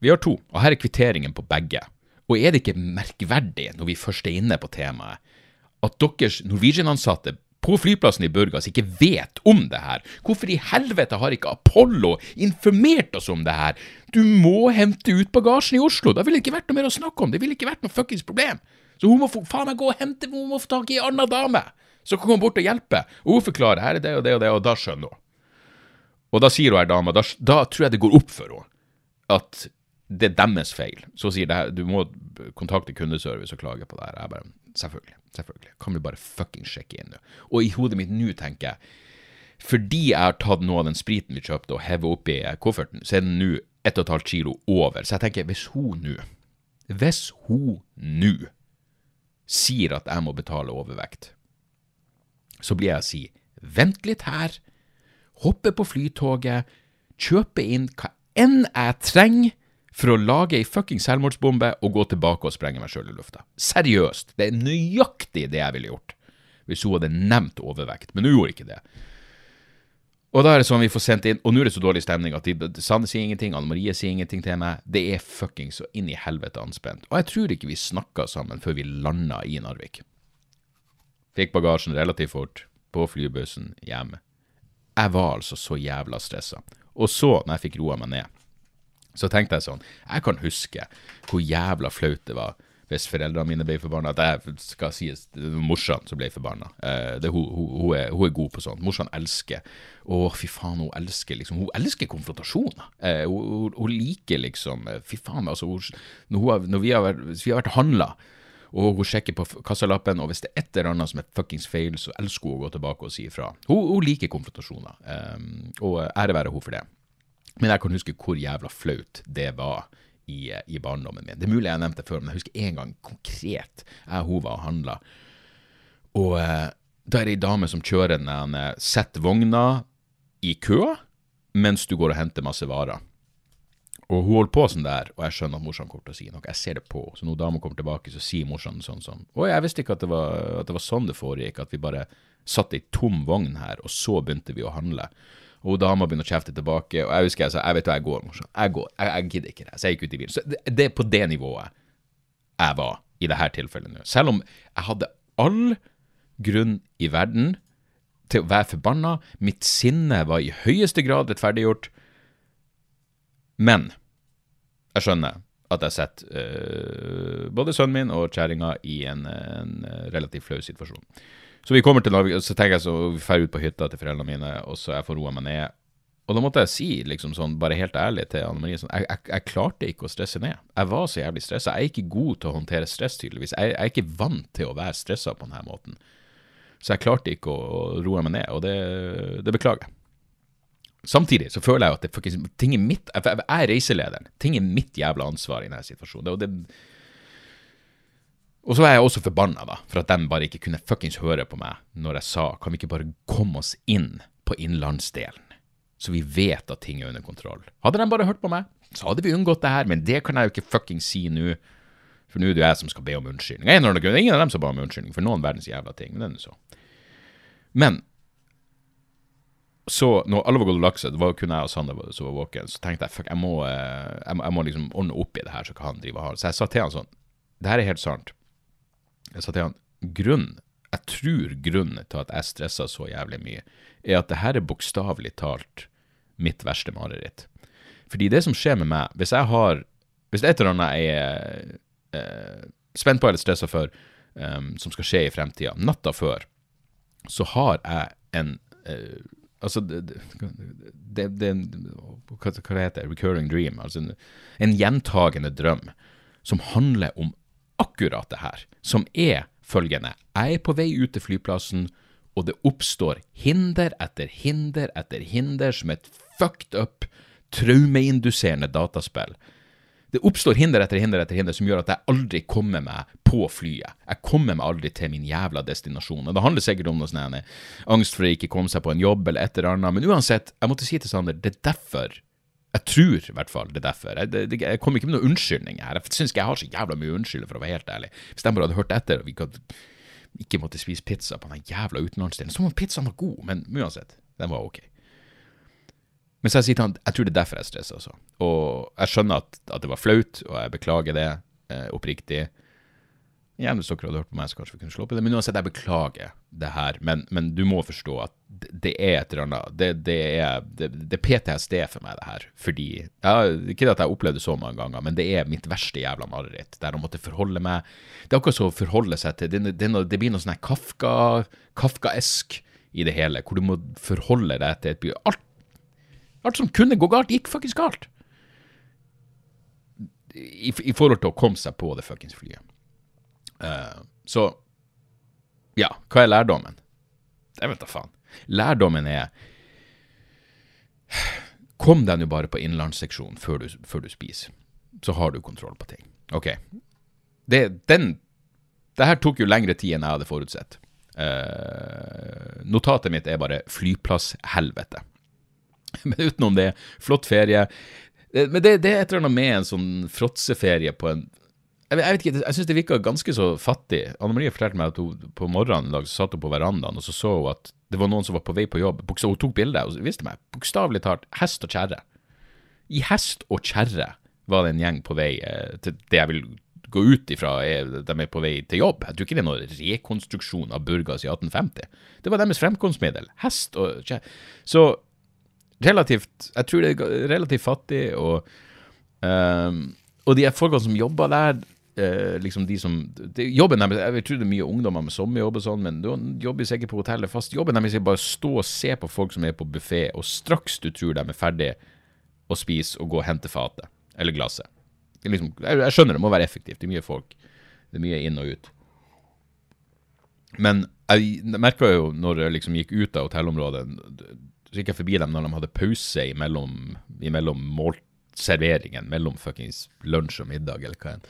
Vi har to, og her er kvitteringen på begge. Og er det ikke merkverdig, når vi først er inne på temaet, at deres Norwegian-ansatte på flyplassen i Burgas ikke vet om det her? Hvorfor i helvete har ikke Apollo informert oss om det her? Du må hente ut bagasjen i Oslo, da ville det ikke vært noe mer å snakke om, det ville ikke vært noe fuckings problem. Så hun må få, faen meg gå og hente, hun må få tak i ei anna dame, som kan komme bort og hjelpe. Og hun forklarer, her er det og det og det, og da skjønner hun. Og da sier hun her dama, da, da tror jeg det går opp for henne at det er deres feil. Så sier det her, du må kontakte kundeservice og klage på det her. Jeg bare, selvfølgelig, selvfølgelig. Kan vi bare fucking sjekke inn nå? Og i hodet mitt nå tenker jeg, fordi jeg har tatt noe av den spriten vi kjøpte og hevet oppi kofferten, så er den nå 1,5 kilo over. Så jeg tenker, hvis hun nå, hvis hun nå sier at jeg må betale overvekt, så blir jeg å si, vent litt her, hoppe på flytoget, kjøpe inn hva enn jeg trenger for å lage ei fucking selvmordsbombe og gå tilbake og sprenge meg sjøl i lufta. Seriøst, det er nøyaktig det jeg ville gjort hvis hun hadde nevnt overvekt, men hun gjorde ikke det. Og da er det sånn vi får sendt inn, og nå er det så dårlig stemning at de, Sanne sier ingenting, Anne Marie sier ingenting til meg. Det er fucking så inn i helvete anspent. Og jeg tror ikke vi snakka sammen før vi landa i Narvik. Fikk bagasjen relativt fort, på flybussen, hjem. Jeg var altså så jævla stressa. Og så, når jeg fikk roa meg ned, så tenkte jeg sånn Jeg kan huske hvor jævla flaut det var hvis foreldrene mine ble forbanna. At jeg skal sies morsan som ble forbanna. Eh, hun, hun, hun, er, god på sånt. Morsan elsker Å, fy faen, hun elsker liksom Hun elsker konfrontasjoner. Eh, hun, liker liksom eh, Fy faen, altså når, når vi har vært, vi har vært handla, og hun sjekker på kassalappen, og hvis det er et eller annet som er fuckings feil, så elsker hun å gå tilbake og si ifra. Hun, hun liker konfrontasjoner, um, og ære være hun for det. Men jeg kan huske hvor jævla flaut det var i, i barndommen min. Det er mulig jeg nevnte det før, men jeg husker en gang konkret jeg hun var og handla. Og eh, da er det ei dame som kjører en Sett setter vogna i kø mens du går og henter masse varer. Og hun holder på sånn der, og jeg skjønner at morsan kommer til å si noe. Jeg ser det på. Så når dama kommer tilbake, så sier morsan sånn som Å, jeg visste ikke at det, var, at det var sånn det foregikk, at vi bare satt i tom vogn her, og så begynte vi å handle. Og dama begynner å kjefte tilbake, og jeg husker jeg sa jeg vet hva, jeg går. Jeg går. Jeg, gidder ikke det. Så jeg gikk ut i bilen. Så det, er på det nivået jeg var i dette tilfellet nå. Selv om jeg hadde all grunn i verden til å være forbanna. Mitt sinne var i høyeste grad rettferdiggjort. Men jeg skjønner at jeg setter uh, både sønnen min og kjerringa i en, en, relativt flau situasjon. Så vi kommer til Narvik, så tenker jeg så vi drar ut på hytta til foreldrene mine, og så jeg får roa meg ned. Og da måtte jeg si, liksom sånn, bare helt ærlig til Anne Marie, sånn, jeg, jeg, jeg, klarte ikke å stresse ned. Jeg var så jævlig stressa. Jeg er ikke god til å håndtere stress, tydeligvis. Jeg, jeg er ikke vant til å være stressa på denne måten. Så jeg klarte ikke å, å roe meg ned, og det, det beklager jeg. Samtidig så føler jeg at det faktisk, ting er mitt Jeg er reiselederen. Ting er mitt jævla ansvar i denne situasjonen. Og, det, og så var jeg også forbanna da, for at de bare ikke kunne fuckings høre på meg når jeg sa kan vi ikke bare komme oss inn på innlandsdelen, så vi vet at ting er under kontroll. Hadde de bare hørt på meg, så hadde vi unngått det her, men det kan jeg jo ikke fuckings si nå. For nå er det jo jeg som skal be om unnskyldning. Ingen av dem som ba om unnskyldning for noen verdens jævla ting. Men det er så. Men så når alle var gått og lagt seg, det var kun jeg og Sander som var våken, så tenkte jeg fuck, jeg må, eh, jeg må, jeg må liksom ordne opp i det her, så kan han drive og ha Så jeg sa til han sånn Det her er helt sant. Jeg sa til han grunnen, jeg tror grunnen til at jeg stressa så jævlig mye, er at det her er bokstavelig talt mitt verste mareritt. Fordi det som skjer med meg, hvis jeg har Hvis et eller annet jeg er eh, spent på eller stressa for, um, som skal skje i fremtida, natta før, så har jeg en eh, Altså, det, det, det, hva, hva heter det? Recurring dream. Altså en, en gjentagende drøm som handler om akkurat det her. Som er følgende. Jeg er på vei ut til flyplassen, og det oppstår hinder etter hinder etter hinder som et fucked up, traumeinduserende dataspill det oppstår hinder etter hinder etter hinder som gjør at jeg aldri kommer meg på flyet. Jeg kommer meg aldri til min jævla destinasjon. Og Det handler sikkert om noe sånn angst for å ikke komme seg på en jobb eller et eller annet, men uansett, jeg måtte si til Sander, det er derfor jeg tror i hvert fall det er derfor. Jeg, det, jeg kommer ikke med noen unnskyldning her. Jeg syns ikke jeg har så jævla mye unnskyldning, for å være helt ærlig. Hvis de bare hadde hørt etter og vi ikke måtte spise pizza på den jævla utenlandsdelen, som om pizzaen var god, men uansett, den var ok. Men så jeg sier til han jeg tror det er derfor jeg stresser. Altså. Og jeg skjønner at, at, det var flaut, og jeg beklager det eh, oppriktig. Gjerne hvis dere hadde hørt på meg, så kanskje vi kunne slå i det. Men uansett, jeg beklager det her. Men, men du må forstå at det, er et eller annet Det, det er, PTSD for meg, det her. Fordi ja, Ikke at jeg har opplevd det så mange ganger, men det er mitt verste jævla mareritt. Der å måtte forholde meg Det er akkurat så å forholde seg til Det, det, blir noe sånn Kafka, Kafkaesk i det hele, hvor du må forholde deg til et Alt Alt som kunne gå galt, gikk fuckings galt. I, I, forhold til å komme seg på det fuckings flyet. Uh, så ja, hva er lærdommen? Jeg vet da faen. Lærdommen er Kom deg nå bare på innlandsseksjonen før, før, du spiser. Så har du kontroll på ting. OK. Det, den, det her tok jo lengre tid enn jeg hadde forutsett. Uh, notatet mitt er bare 'flyplasshelvete'. Men utenom det, flott ferie. Eh, men det, det er et eller annet med en sånn fråtseferie på en jeg, vet ikke, jeg syns det virka ganske så fattig. Anne Marie fortalte meg at hun på morgenen så satt hun på verandaen og så så hun at det var noen som var på vei på jobb. Hun tok bilde og viste meg bokstavelig talt hest og kjerre. I hest og kjerre var det en gjeng på vei eh, til det jeg vil gå ut ifra er de er på vei til jobb. Jeg tror ikke det er noen rekonstruksjon av Burgas i 1850. Det var deres fremkomstmiddel. Hest og kjerre. Så relativt Jeg tror det er relativt fattig, og, um, og de folkene som jobber der uh, liksom de som de, Jobben deres Jeg tror det er mye ungdommer med sommerjobb og sånn, men du jobber sikkert på hotellet fast. Jobben deres er bare å stå og se på folk som er på buffé, og straks du tror de er ferdig å spise, og gå og hente fatet eller glasset. Liksom, jeg, jeg, skjønner det må være effektivt. Det er mye folk. Det er mye inn og ut. Men jeg merka jo når jeg liksom gikk ut av hotellområdet så gikk jeg forbi dem når de hadde pause imellom, imellom målserveringen, mellom fuckings lunsj og middag, eller hva enn.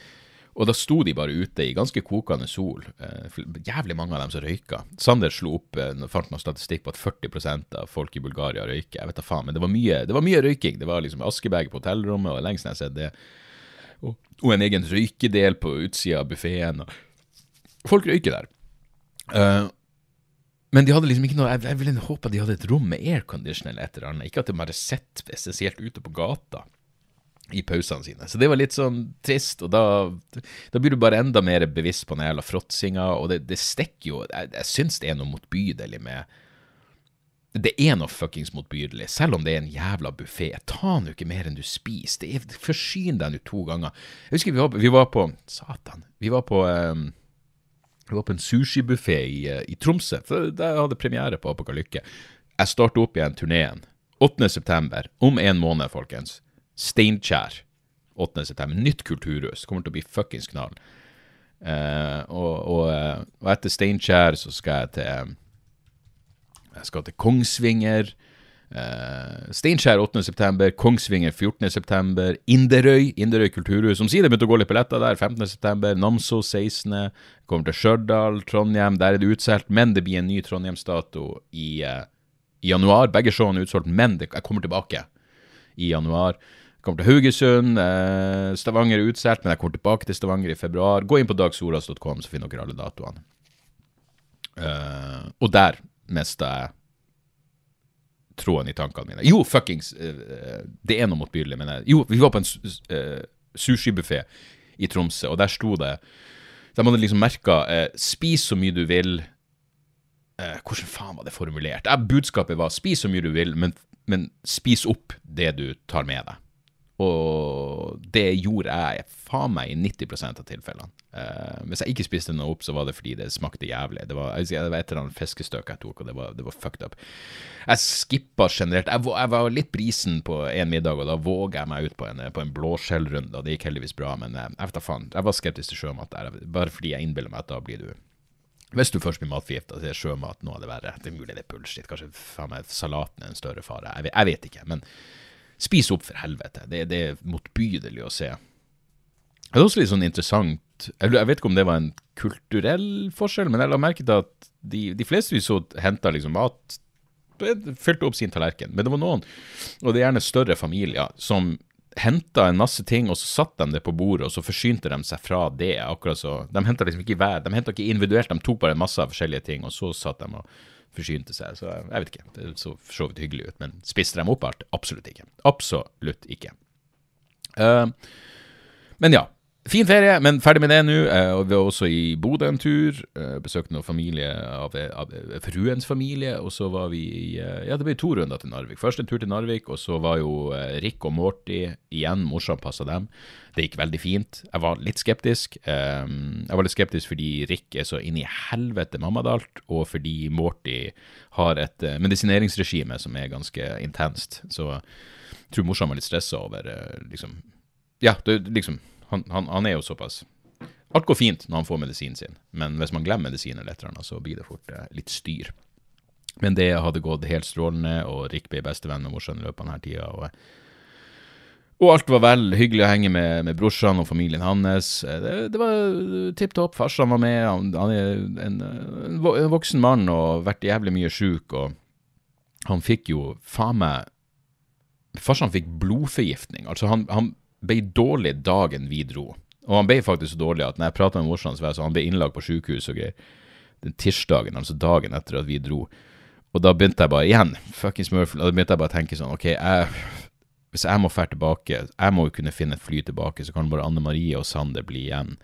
Og da sto de bare ute i ganske kokende sol. Eh, jævlig mange av dem som røyka. Sander slo opp eh, fant noe statistikk på at 40% av folk i Bulgaria røyker. Jeg vet da faen, men det var mye, det var mye røyking. Det var liksom askebeger på hotellrommet, og lengst jeg har sett det. Og, og, en egen røykedel på utsida av buffeen. Folk røyker der. Uh, men de hadde liksom ikke noe Jeg, jeg ville håpe de hadde et rom med aircondition eller et eller annet. Ikke at de bare sitter essensielt ute på gata. I pausene sine. Så det var litt sånn trist, og da, da blir du bare enda mer bevisst på den jævla fråtsinga, og det, det stikker jo Jeg, jeg syns det er noe motbydelig med Det er noe fuckings motbydelig, selv om det er en jævla buffé. Ta nå ikke mer enn du spiser. Det er, Forsyn deg nå to ganger. Jeg husker vi var, vi var på Satan. Vi var på um, vi var på en sushibuffé i, eh, i Tromsø. for Der hadde premiere på Apokalykke. Jeg starter opp igjen turneen 8.9. Om en måned, folkens. Steinkjer 8.9. Nytt kulturhus. Kommer til å bli fuckings knall. Uh, og, og, eh, og, etter Steinkjer så skal jeg til Jeg skal til Kongsvinger. Uh, Steinkjer 8.9., Kongsvinger 14.9., Inderøy Inderøy kulturhus. Omsider begynte å gå litt billetter der. 15.9., Namsos 16., kommer til Stjørdal, Trondheim. Der er det utsolgt, men det blir en ny Trondheimsdato i, uh, i januar. Begge showene er utsolgt, men det, jeg kommer tilbake i januar. Kommer til Haugesund. Eh, Stavanger er utsolgt, men jeg kommer tilbake til Stavanger i februar. Gå inn på dagsoras.com, så finner dere alle datoene. Eh, og der mista jeg tråden i tankene mine. Jo, fuckings eh, Det er noe motbydelig, men jeg, Jo, vi var på en uh, sushibuffé i Tromsø, og der sto det De hadde liksom merka eh, 'spis så mye du vil'. Eh, hvordan faen var det formulert? Eh, budskapet var 'spis så mye du vil', men, men spis opp det du tar med deg. Og det gjorde jeg faen meg i 90% av tilfellene. Uh, hvis jeg ikke spiste noe opp, så var det fordi det smakte jævlig. Det var, det var et eller annet fiskestøk jeg tok, og det var, det var fucked up. Jeg skippa generelt. Jeg, jeg, var litt brisen på en middag, og da våga jeg meg ut på en, på en blåskjellrunde, og det gikk heldigvis bra, men uh, jeg vet da faen. Jeg var skeptisk til sjømat der, bare fordi jeg innbiller meg at da blir du hvis du først blir matforgifta, så er sjømat noe av det verre. Det er mulig det er bullshit. Kanskje faen meg salaten er en større fare. Jeg vet, jeg vet ikke. men Spis opp, for helvete. Det, det er motbydelig å se. Det er også litt sånn interessant Jeg vet ikke om det var en kulturell forskjell, men jeg la merke til at de, de fleste vi så henta liksom mat Fylte opp sin tallerken. Men det var noen, og det er gjerne større familier, som henta en masse ting, og så satte de det på bordet, og så forsynte de seg fra det. akkurat så, De henta liksom ikke hver, de henta ikke individuelt, de tok bare en masse av forskjellige ting, og så satt de og forsynte seg. Så jeg vet ikke, det så for så vidt hyggelig ut. Men spiste de opp alt? Absolutt ikke. Absolutt ikke. Uh, men ja, Fin ferie, men ferdig med det nå. Uh, vi var også i Bodø en tur. Uh, besøkte noen familie av, av, fruens familie. Og så var vi i uh, Ja, det ble to runder til Narvik. Først en tur til Narvik, og så var jo Rick og Morty igjen. Morsomt passa dem. Det gikk veldig fint. Jeg var litt skeptisk. Jeg var litt skeptisk fordi Rick er så inn i helvete mammadalt, og fordi Morty har et medisineringsregime som er ganske intenst. Så jeg tror morsan var litt stressa over liksom Ja, det liksom han, han, han, er jo såpass Alt går fint når han får medisinen sin, men hvis man glemmer medisinen eller et så blir det fort eh, litt styr. Men det hadde gått helt strålende, og Rick ble bestevenn med morsan i løpet av denne tida. Og, og, alt var vel. Hyggelig å henge med, med brorsan og familien hans. Eh, det, det var tipp topp. Farsan var med. Han, han er en, en, voksen mann og vært jævlig mye sjuk, og han fikk jo faen meg Farsan fikk blodforgiftning. Altså, han, han ble dårlig dagen vi dro. Og han ble faktisk så dårlig at når jeg prata med morsan, så han ble innlagt på sykehus og greier. Den tirsdagen, altså dagen etter at vi dro. Og da begynte jeg bare igjen, fuckings Murphy, da begynte jeg bare å tenke sånn, OK, jeg, hvis jeg må fære tilbake, jeg må jo kunne finne et fly tilbake, så kan bare Anne Marie og Sander bli igjen.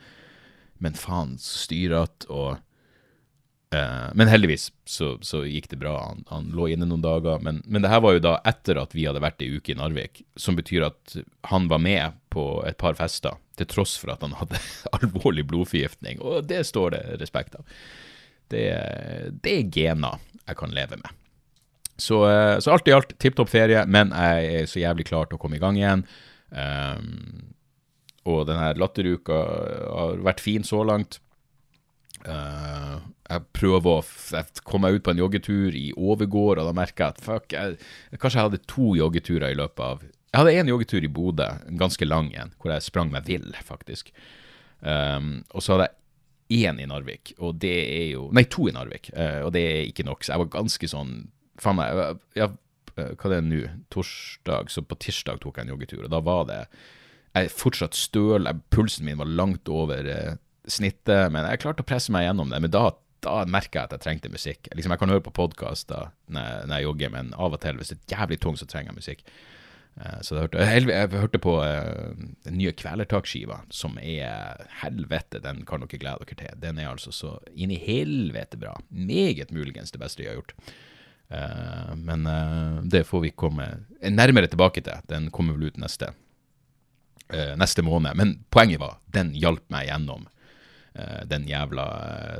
Men faen, styrete og Eh, men heldigvis så, så, gikk det bra. Han, han, lå inne noen dager. Men, men det her var jo da etter at vi hadde vært ei uke i Narvik, som betyr at han var med på et par fester, til tross for at han hadde alvorlig blodforgiftning. Og det står det respekt av. Det, det er gener jeg kan leve med. Så, eh, så alt i alt tipp topp ferie, men jeg er så jævlig klar til å komme i gang igjen. Um, og denne latteruka har vært fin så langt. Uh, jeg prøver å komme meg ut på en joggetur i Overgård, og da merker jeg at fuck, jeg, kanskje jeg hadde to joggeturer i løpet av Jeg hadde én joggetur i Bodø, en ganske lang en, hvor jeg sprang meg vill, faktisk. Um, og så hadde jeg én i Narvik, og det er jo Nei, to i Narvik, uh, og det er ikke nok. Så jeg var ganske sånn Faen meg, ja, hva det er nå? Torsdag, så på tirsdag tok jeg en joggetur, og da var det Jeg fortsatt støl, pulsen min var langt over snittet, men jeg klarte å presse meg gjennom det. Men da da merka jeg at jeg trengte musikk. Liksom, jeg kan høre på podkast når, når, jeg jogger, men av og til, hvis det er jævlig tungt, så trenger jeg musikk. Eh, så jeg hørte, jeg, jeg hørte på uh, den nye Kvelertak-skiva, som er helvete, den kan dere glede dere til. Den er altså så inn i helvete bra. Meget muligens det beste de har gjort. Uh, men det får vi komme nærmere tilbake til. Den kommer vel ut neste, neste måned. Men poenget var, den hjalp meg gjennom den jævla,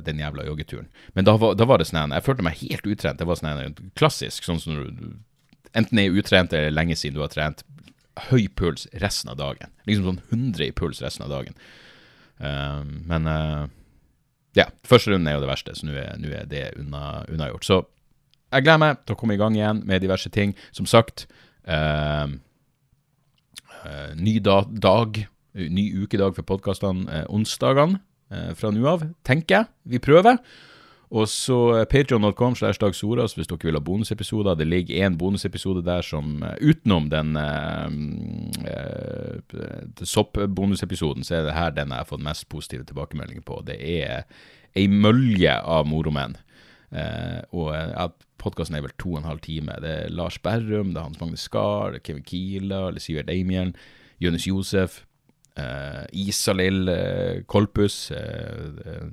den jævla joggeturen. Men da var, da var det sånn Jeg følte meg helt utrent. Det var sånn klassisk, sånn som du enten er utrent eller lenge siden du har trent, høy puls resten av dagen. Liksom sånn 100 i puls resten av dagen. Uh, men uh, ja, første runden er jo det verste, så nå er, er, det unna, unnagjort. Så jeg gleder meg til å komme i gang igjen med diverse ting. Som sagt, uh, ny da, dag, ny ukedag for podkastene onsdagene fra nå av, tenker jeg. Vi prøver. Og så eh, patreon.com slash Dag Soras hvis dere vil ha bonusepisoder. Det ligger én bonusepisode der som uh, utenom den uh, sopp-bonusepisoden, så er det her den jeg har fått mest positive tilbakemeldinger på. Det er ei mølje av moromenn. Uh, og uh, podkasten er vel to og en halv time. Det er Lars Berrum, det er Hans Magne Skar, det er Kevin Kiela, eller Sivert Eimiel, Jonis Josef. Uh, Isalill uh, Kolpus, uh,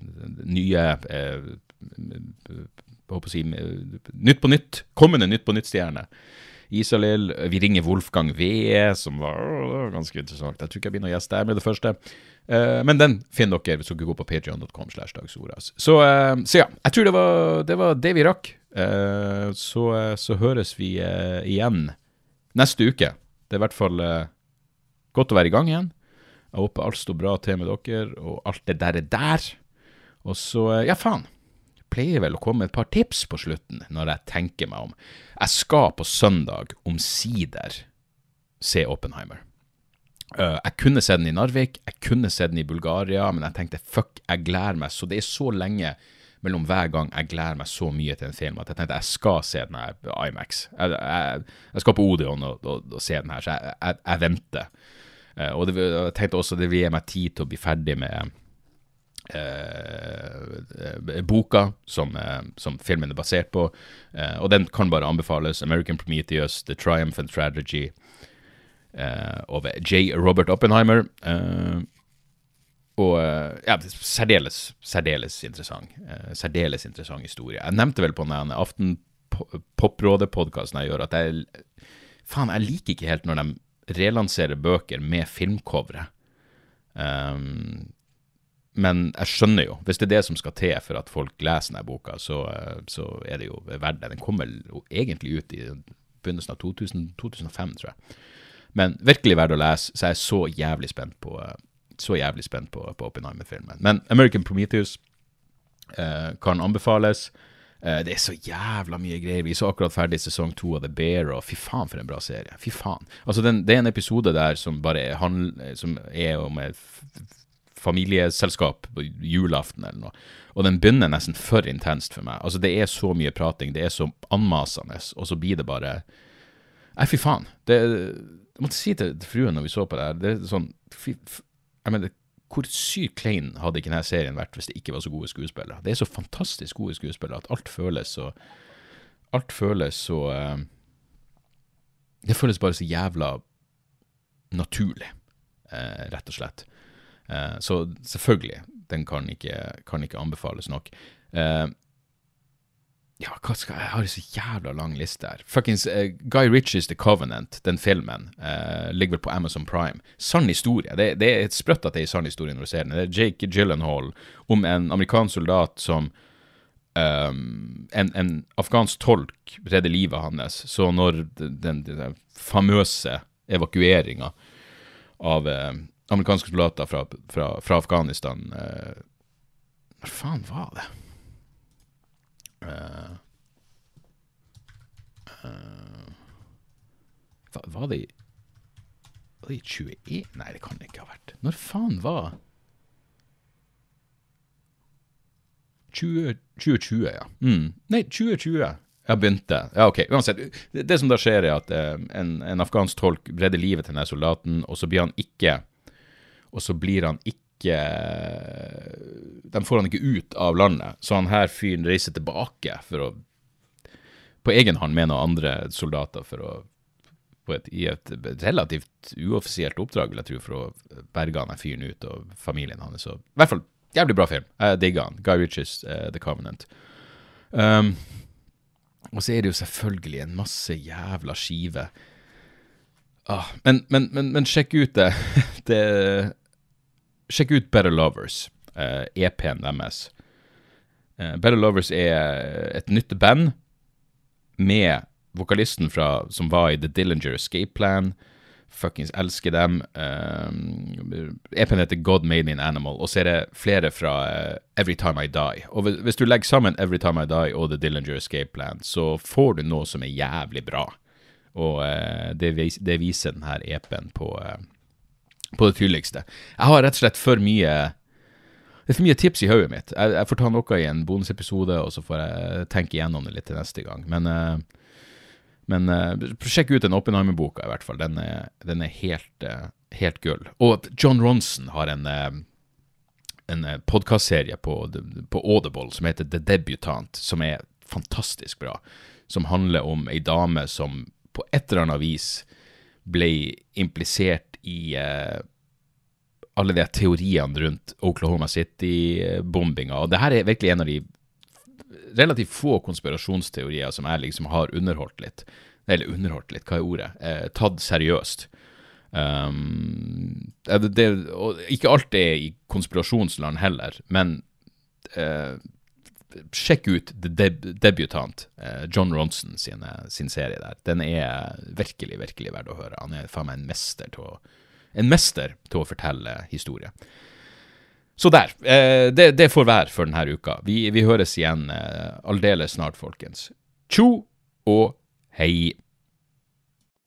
nye håper å si, Nytt på nytt, kommende Nytt på nytt-stjerne. Isalill, Vi ringer Wolfgang V, som var ganske interessant. Jeg tror ikke jeg begynner å gjeste der med det første. Men den finner dere hvis dere går på patreon.com. Så, så, ja, jeg tror det var det, var det vi rakk. Så, så, høres vi igjen neste uke. Det er i hvert fall godt å være i gang igjen. Jeg håper alt står bra til med dere, og alt det der er der. Og så, ja faen pleier vel å komme et par tips på slutten, når jeg tenker meg om. Jeg skal på søndag omsider se Oppenheimer. Uh, jeg kunne se den i Narvik, jeg kunne se den i Bulgaria, men jeg tenkte fuck, jeg gleder meg så Det er så lenge mellom hver gang jeg gleder meg så mye til en film at jeg tenkte jeg skal se den her på Imax. Jeg, jeg, jeg skal på Odeon og, og, og, se den her, så jeg, jeg venter. Uh, og det, jeg tenkte også det vil gi meg tid til å bli ferdig med eh, boka som, eh, som, filmen er basert på. Eh, og den kan bare anbefales. 'American Prometheus', 'The Triumph and Tragedy' eh, av J. Robert Oppenheimer. Eh, og eh, ja, særdeles, særdeles interessant. særdeles interessant historie. Jeg nevnte vel på den Aftenpoprådet-podkasten jeg gjør, at jeg Faen, jeg liker ikke helt når de relanserer bøker med filmcovere. Um, men jeg skjønner jo, hvis det er det som skal til for at folk leser denne boka, så, eh, så er det jo verdt det. Den kommer jo egentlig ut i begynnelsen av 2000, 2005, tror jeg. Men virkelig verdt å lese, så jeg er så jævlig spent på, eh, så jævlig spent på, på Oppenheimer-filmen. Men American Prometheus eh, kan anbefales. Eh, det er så jævla mye greier. Vi så akkurat ferdig sesong to av The Bear, og fy faen for en bra serie. Fy faen. Altså, den, det er en episode der som bare er, som er om et familieselskap på julaften eller noe. Og den begynner nesten for intenst for meg. Altså, det er så mye prating, det er så anmasende, og så blir det bare Nei, fy faen. Det, jeg måtte si til fruen når vi så på det her, det er sånn fy, Jeg mener, hvor sykt klein hadde ikke denne serien vært hvis det ikke var så gode skuespillere? Det er så fantastisk gode skuespillere at alt føles så Alt føles så uh, Det føles bare så jævla naturlig, uh, rett og slett. Uh, så selvfølgelig, den kan ikke, kan ikke anbefales nok. Uh, ja, hva skal jeg har en så jævla lang liste her. Fuckings uh, Guy Ritchies The Covenant, den filmen, ligger vel på Amazon Prime. Sann historie. Det, det er et sprøtt at det er sann historie når du ser den. Det er Jake Gyllenhaal om en amerikansk soldat som Um, en, en, afghansk tolk redder livet hans. Så når den, den, den famøse evakueringa av, uh, amerikanske soldater fra, fra, fra Afghanistan eh, Hva faen var det? Uh, uh, var det i Var det i 21? Nei, det kan det ikke ha vært. Når faen var 20, 2020, ja. Mm. Nei, 2020. Jeg begynte. Ja, ok. Uansett. Det som da skjer, er at eh, en, en, afghansk tolk redder livet til denne soldaten, og så blir han ikke og så blir han ikke De får han ikke ut av landet, så han her fyren reiser tilbake for å På egen hånd med noen andre soldater for å et, i et relativt uoffisielt oppdrag, vil jeg tro, for å berge han fyren ut og familien hans. Så, I hvert fall jævlig bra film. Jeg digger han. Guy Ritchies uh, The Covenant. Um, og så er det jo selvfølgelig en masse jævla skiver. Ah, men, men, men, men, sjekk ut det. det sjekk ut Better Lovers, uh, EP-en deres. Uh, Better Lovers er et nytt band med vokalisten fra, som var i The Dillinger Escape Plan. Fuckings elsker dem. Uh, EP-en heter God Made An Animal, og så er det flere fra uh, Every Time I Die. Og hvis du legger sammen Every Time I Die og The Dillinger Escape Plan, så får du noe som er jævlig bra. Og uh, det, vis, det, viser denne EP-en på, på det tydeligste. Jeg har rett og slett for mye det er for mye tips i hodet mitt. Jeg, jeg, får ta noe i en bonusepisode, og så får jeg tenke igjennom det litt til neste gang. Men uh, men uh, sjekk ut den Oppenheimer-boka, i hvert fall. Den er, den er helt, uh, helt, gull. Og John Ronson har en, en podkastserie på, på, Audible som heter The Debutant, som er fantastisk bra. Som handler om ei dame som på et eller annet vis ble implisert i alle de teoriene rundt Oklahoma City-bombinga. Og det her er virkelig en av de relativt få konspirasjonsteorier som jeg liksom har underholdt litt. Eller underholdt litt, hva er ordet? Eh, tatt seriøst. Um, det, det, og ikke alt er i konspirasjonsland heller, men eh, sjekk ut The Deb Debutant, eh, John Ronson sin, sin, serie der. Den er virkelig, virkelig verdt å høre. Han er faen meg en mester til å, å fortelle historie. Så der. Eh, det, det, får være for denne uka. Vi, vi høres igjen eh, aldeles snart, folkens. Tjo og hei.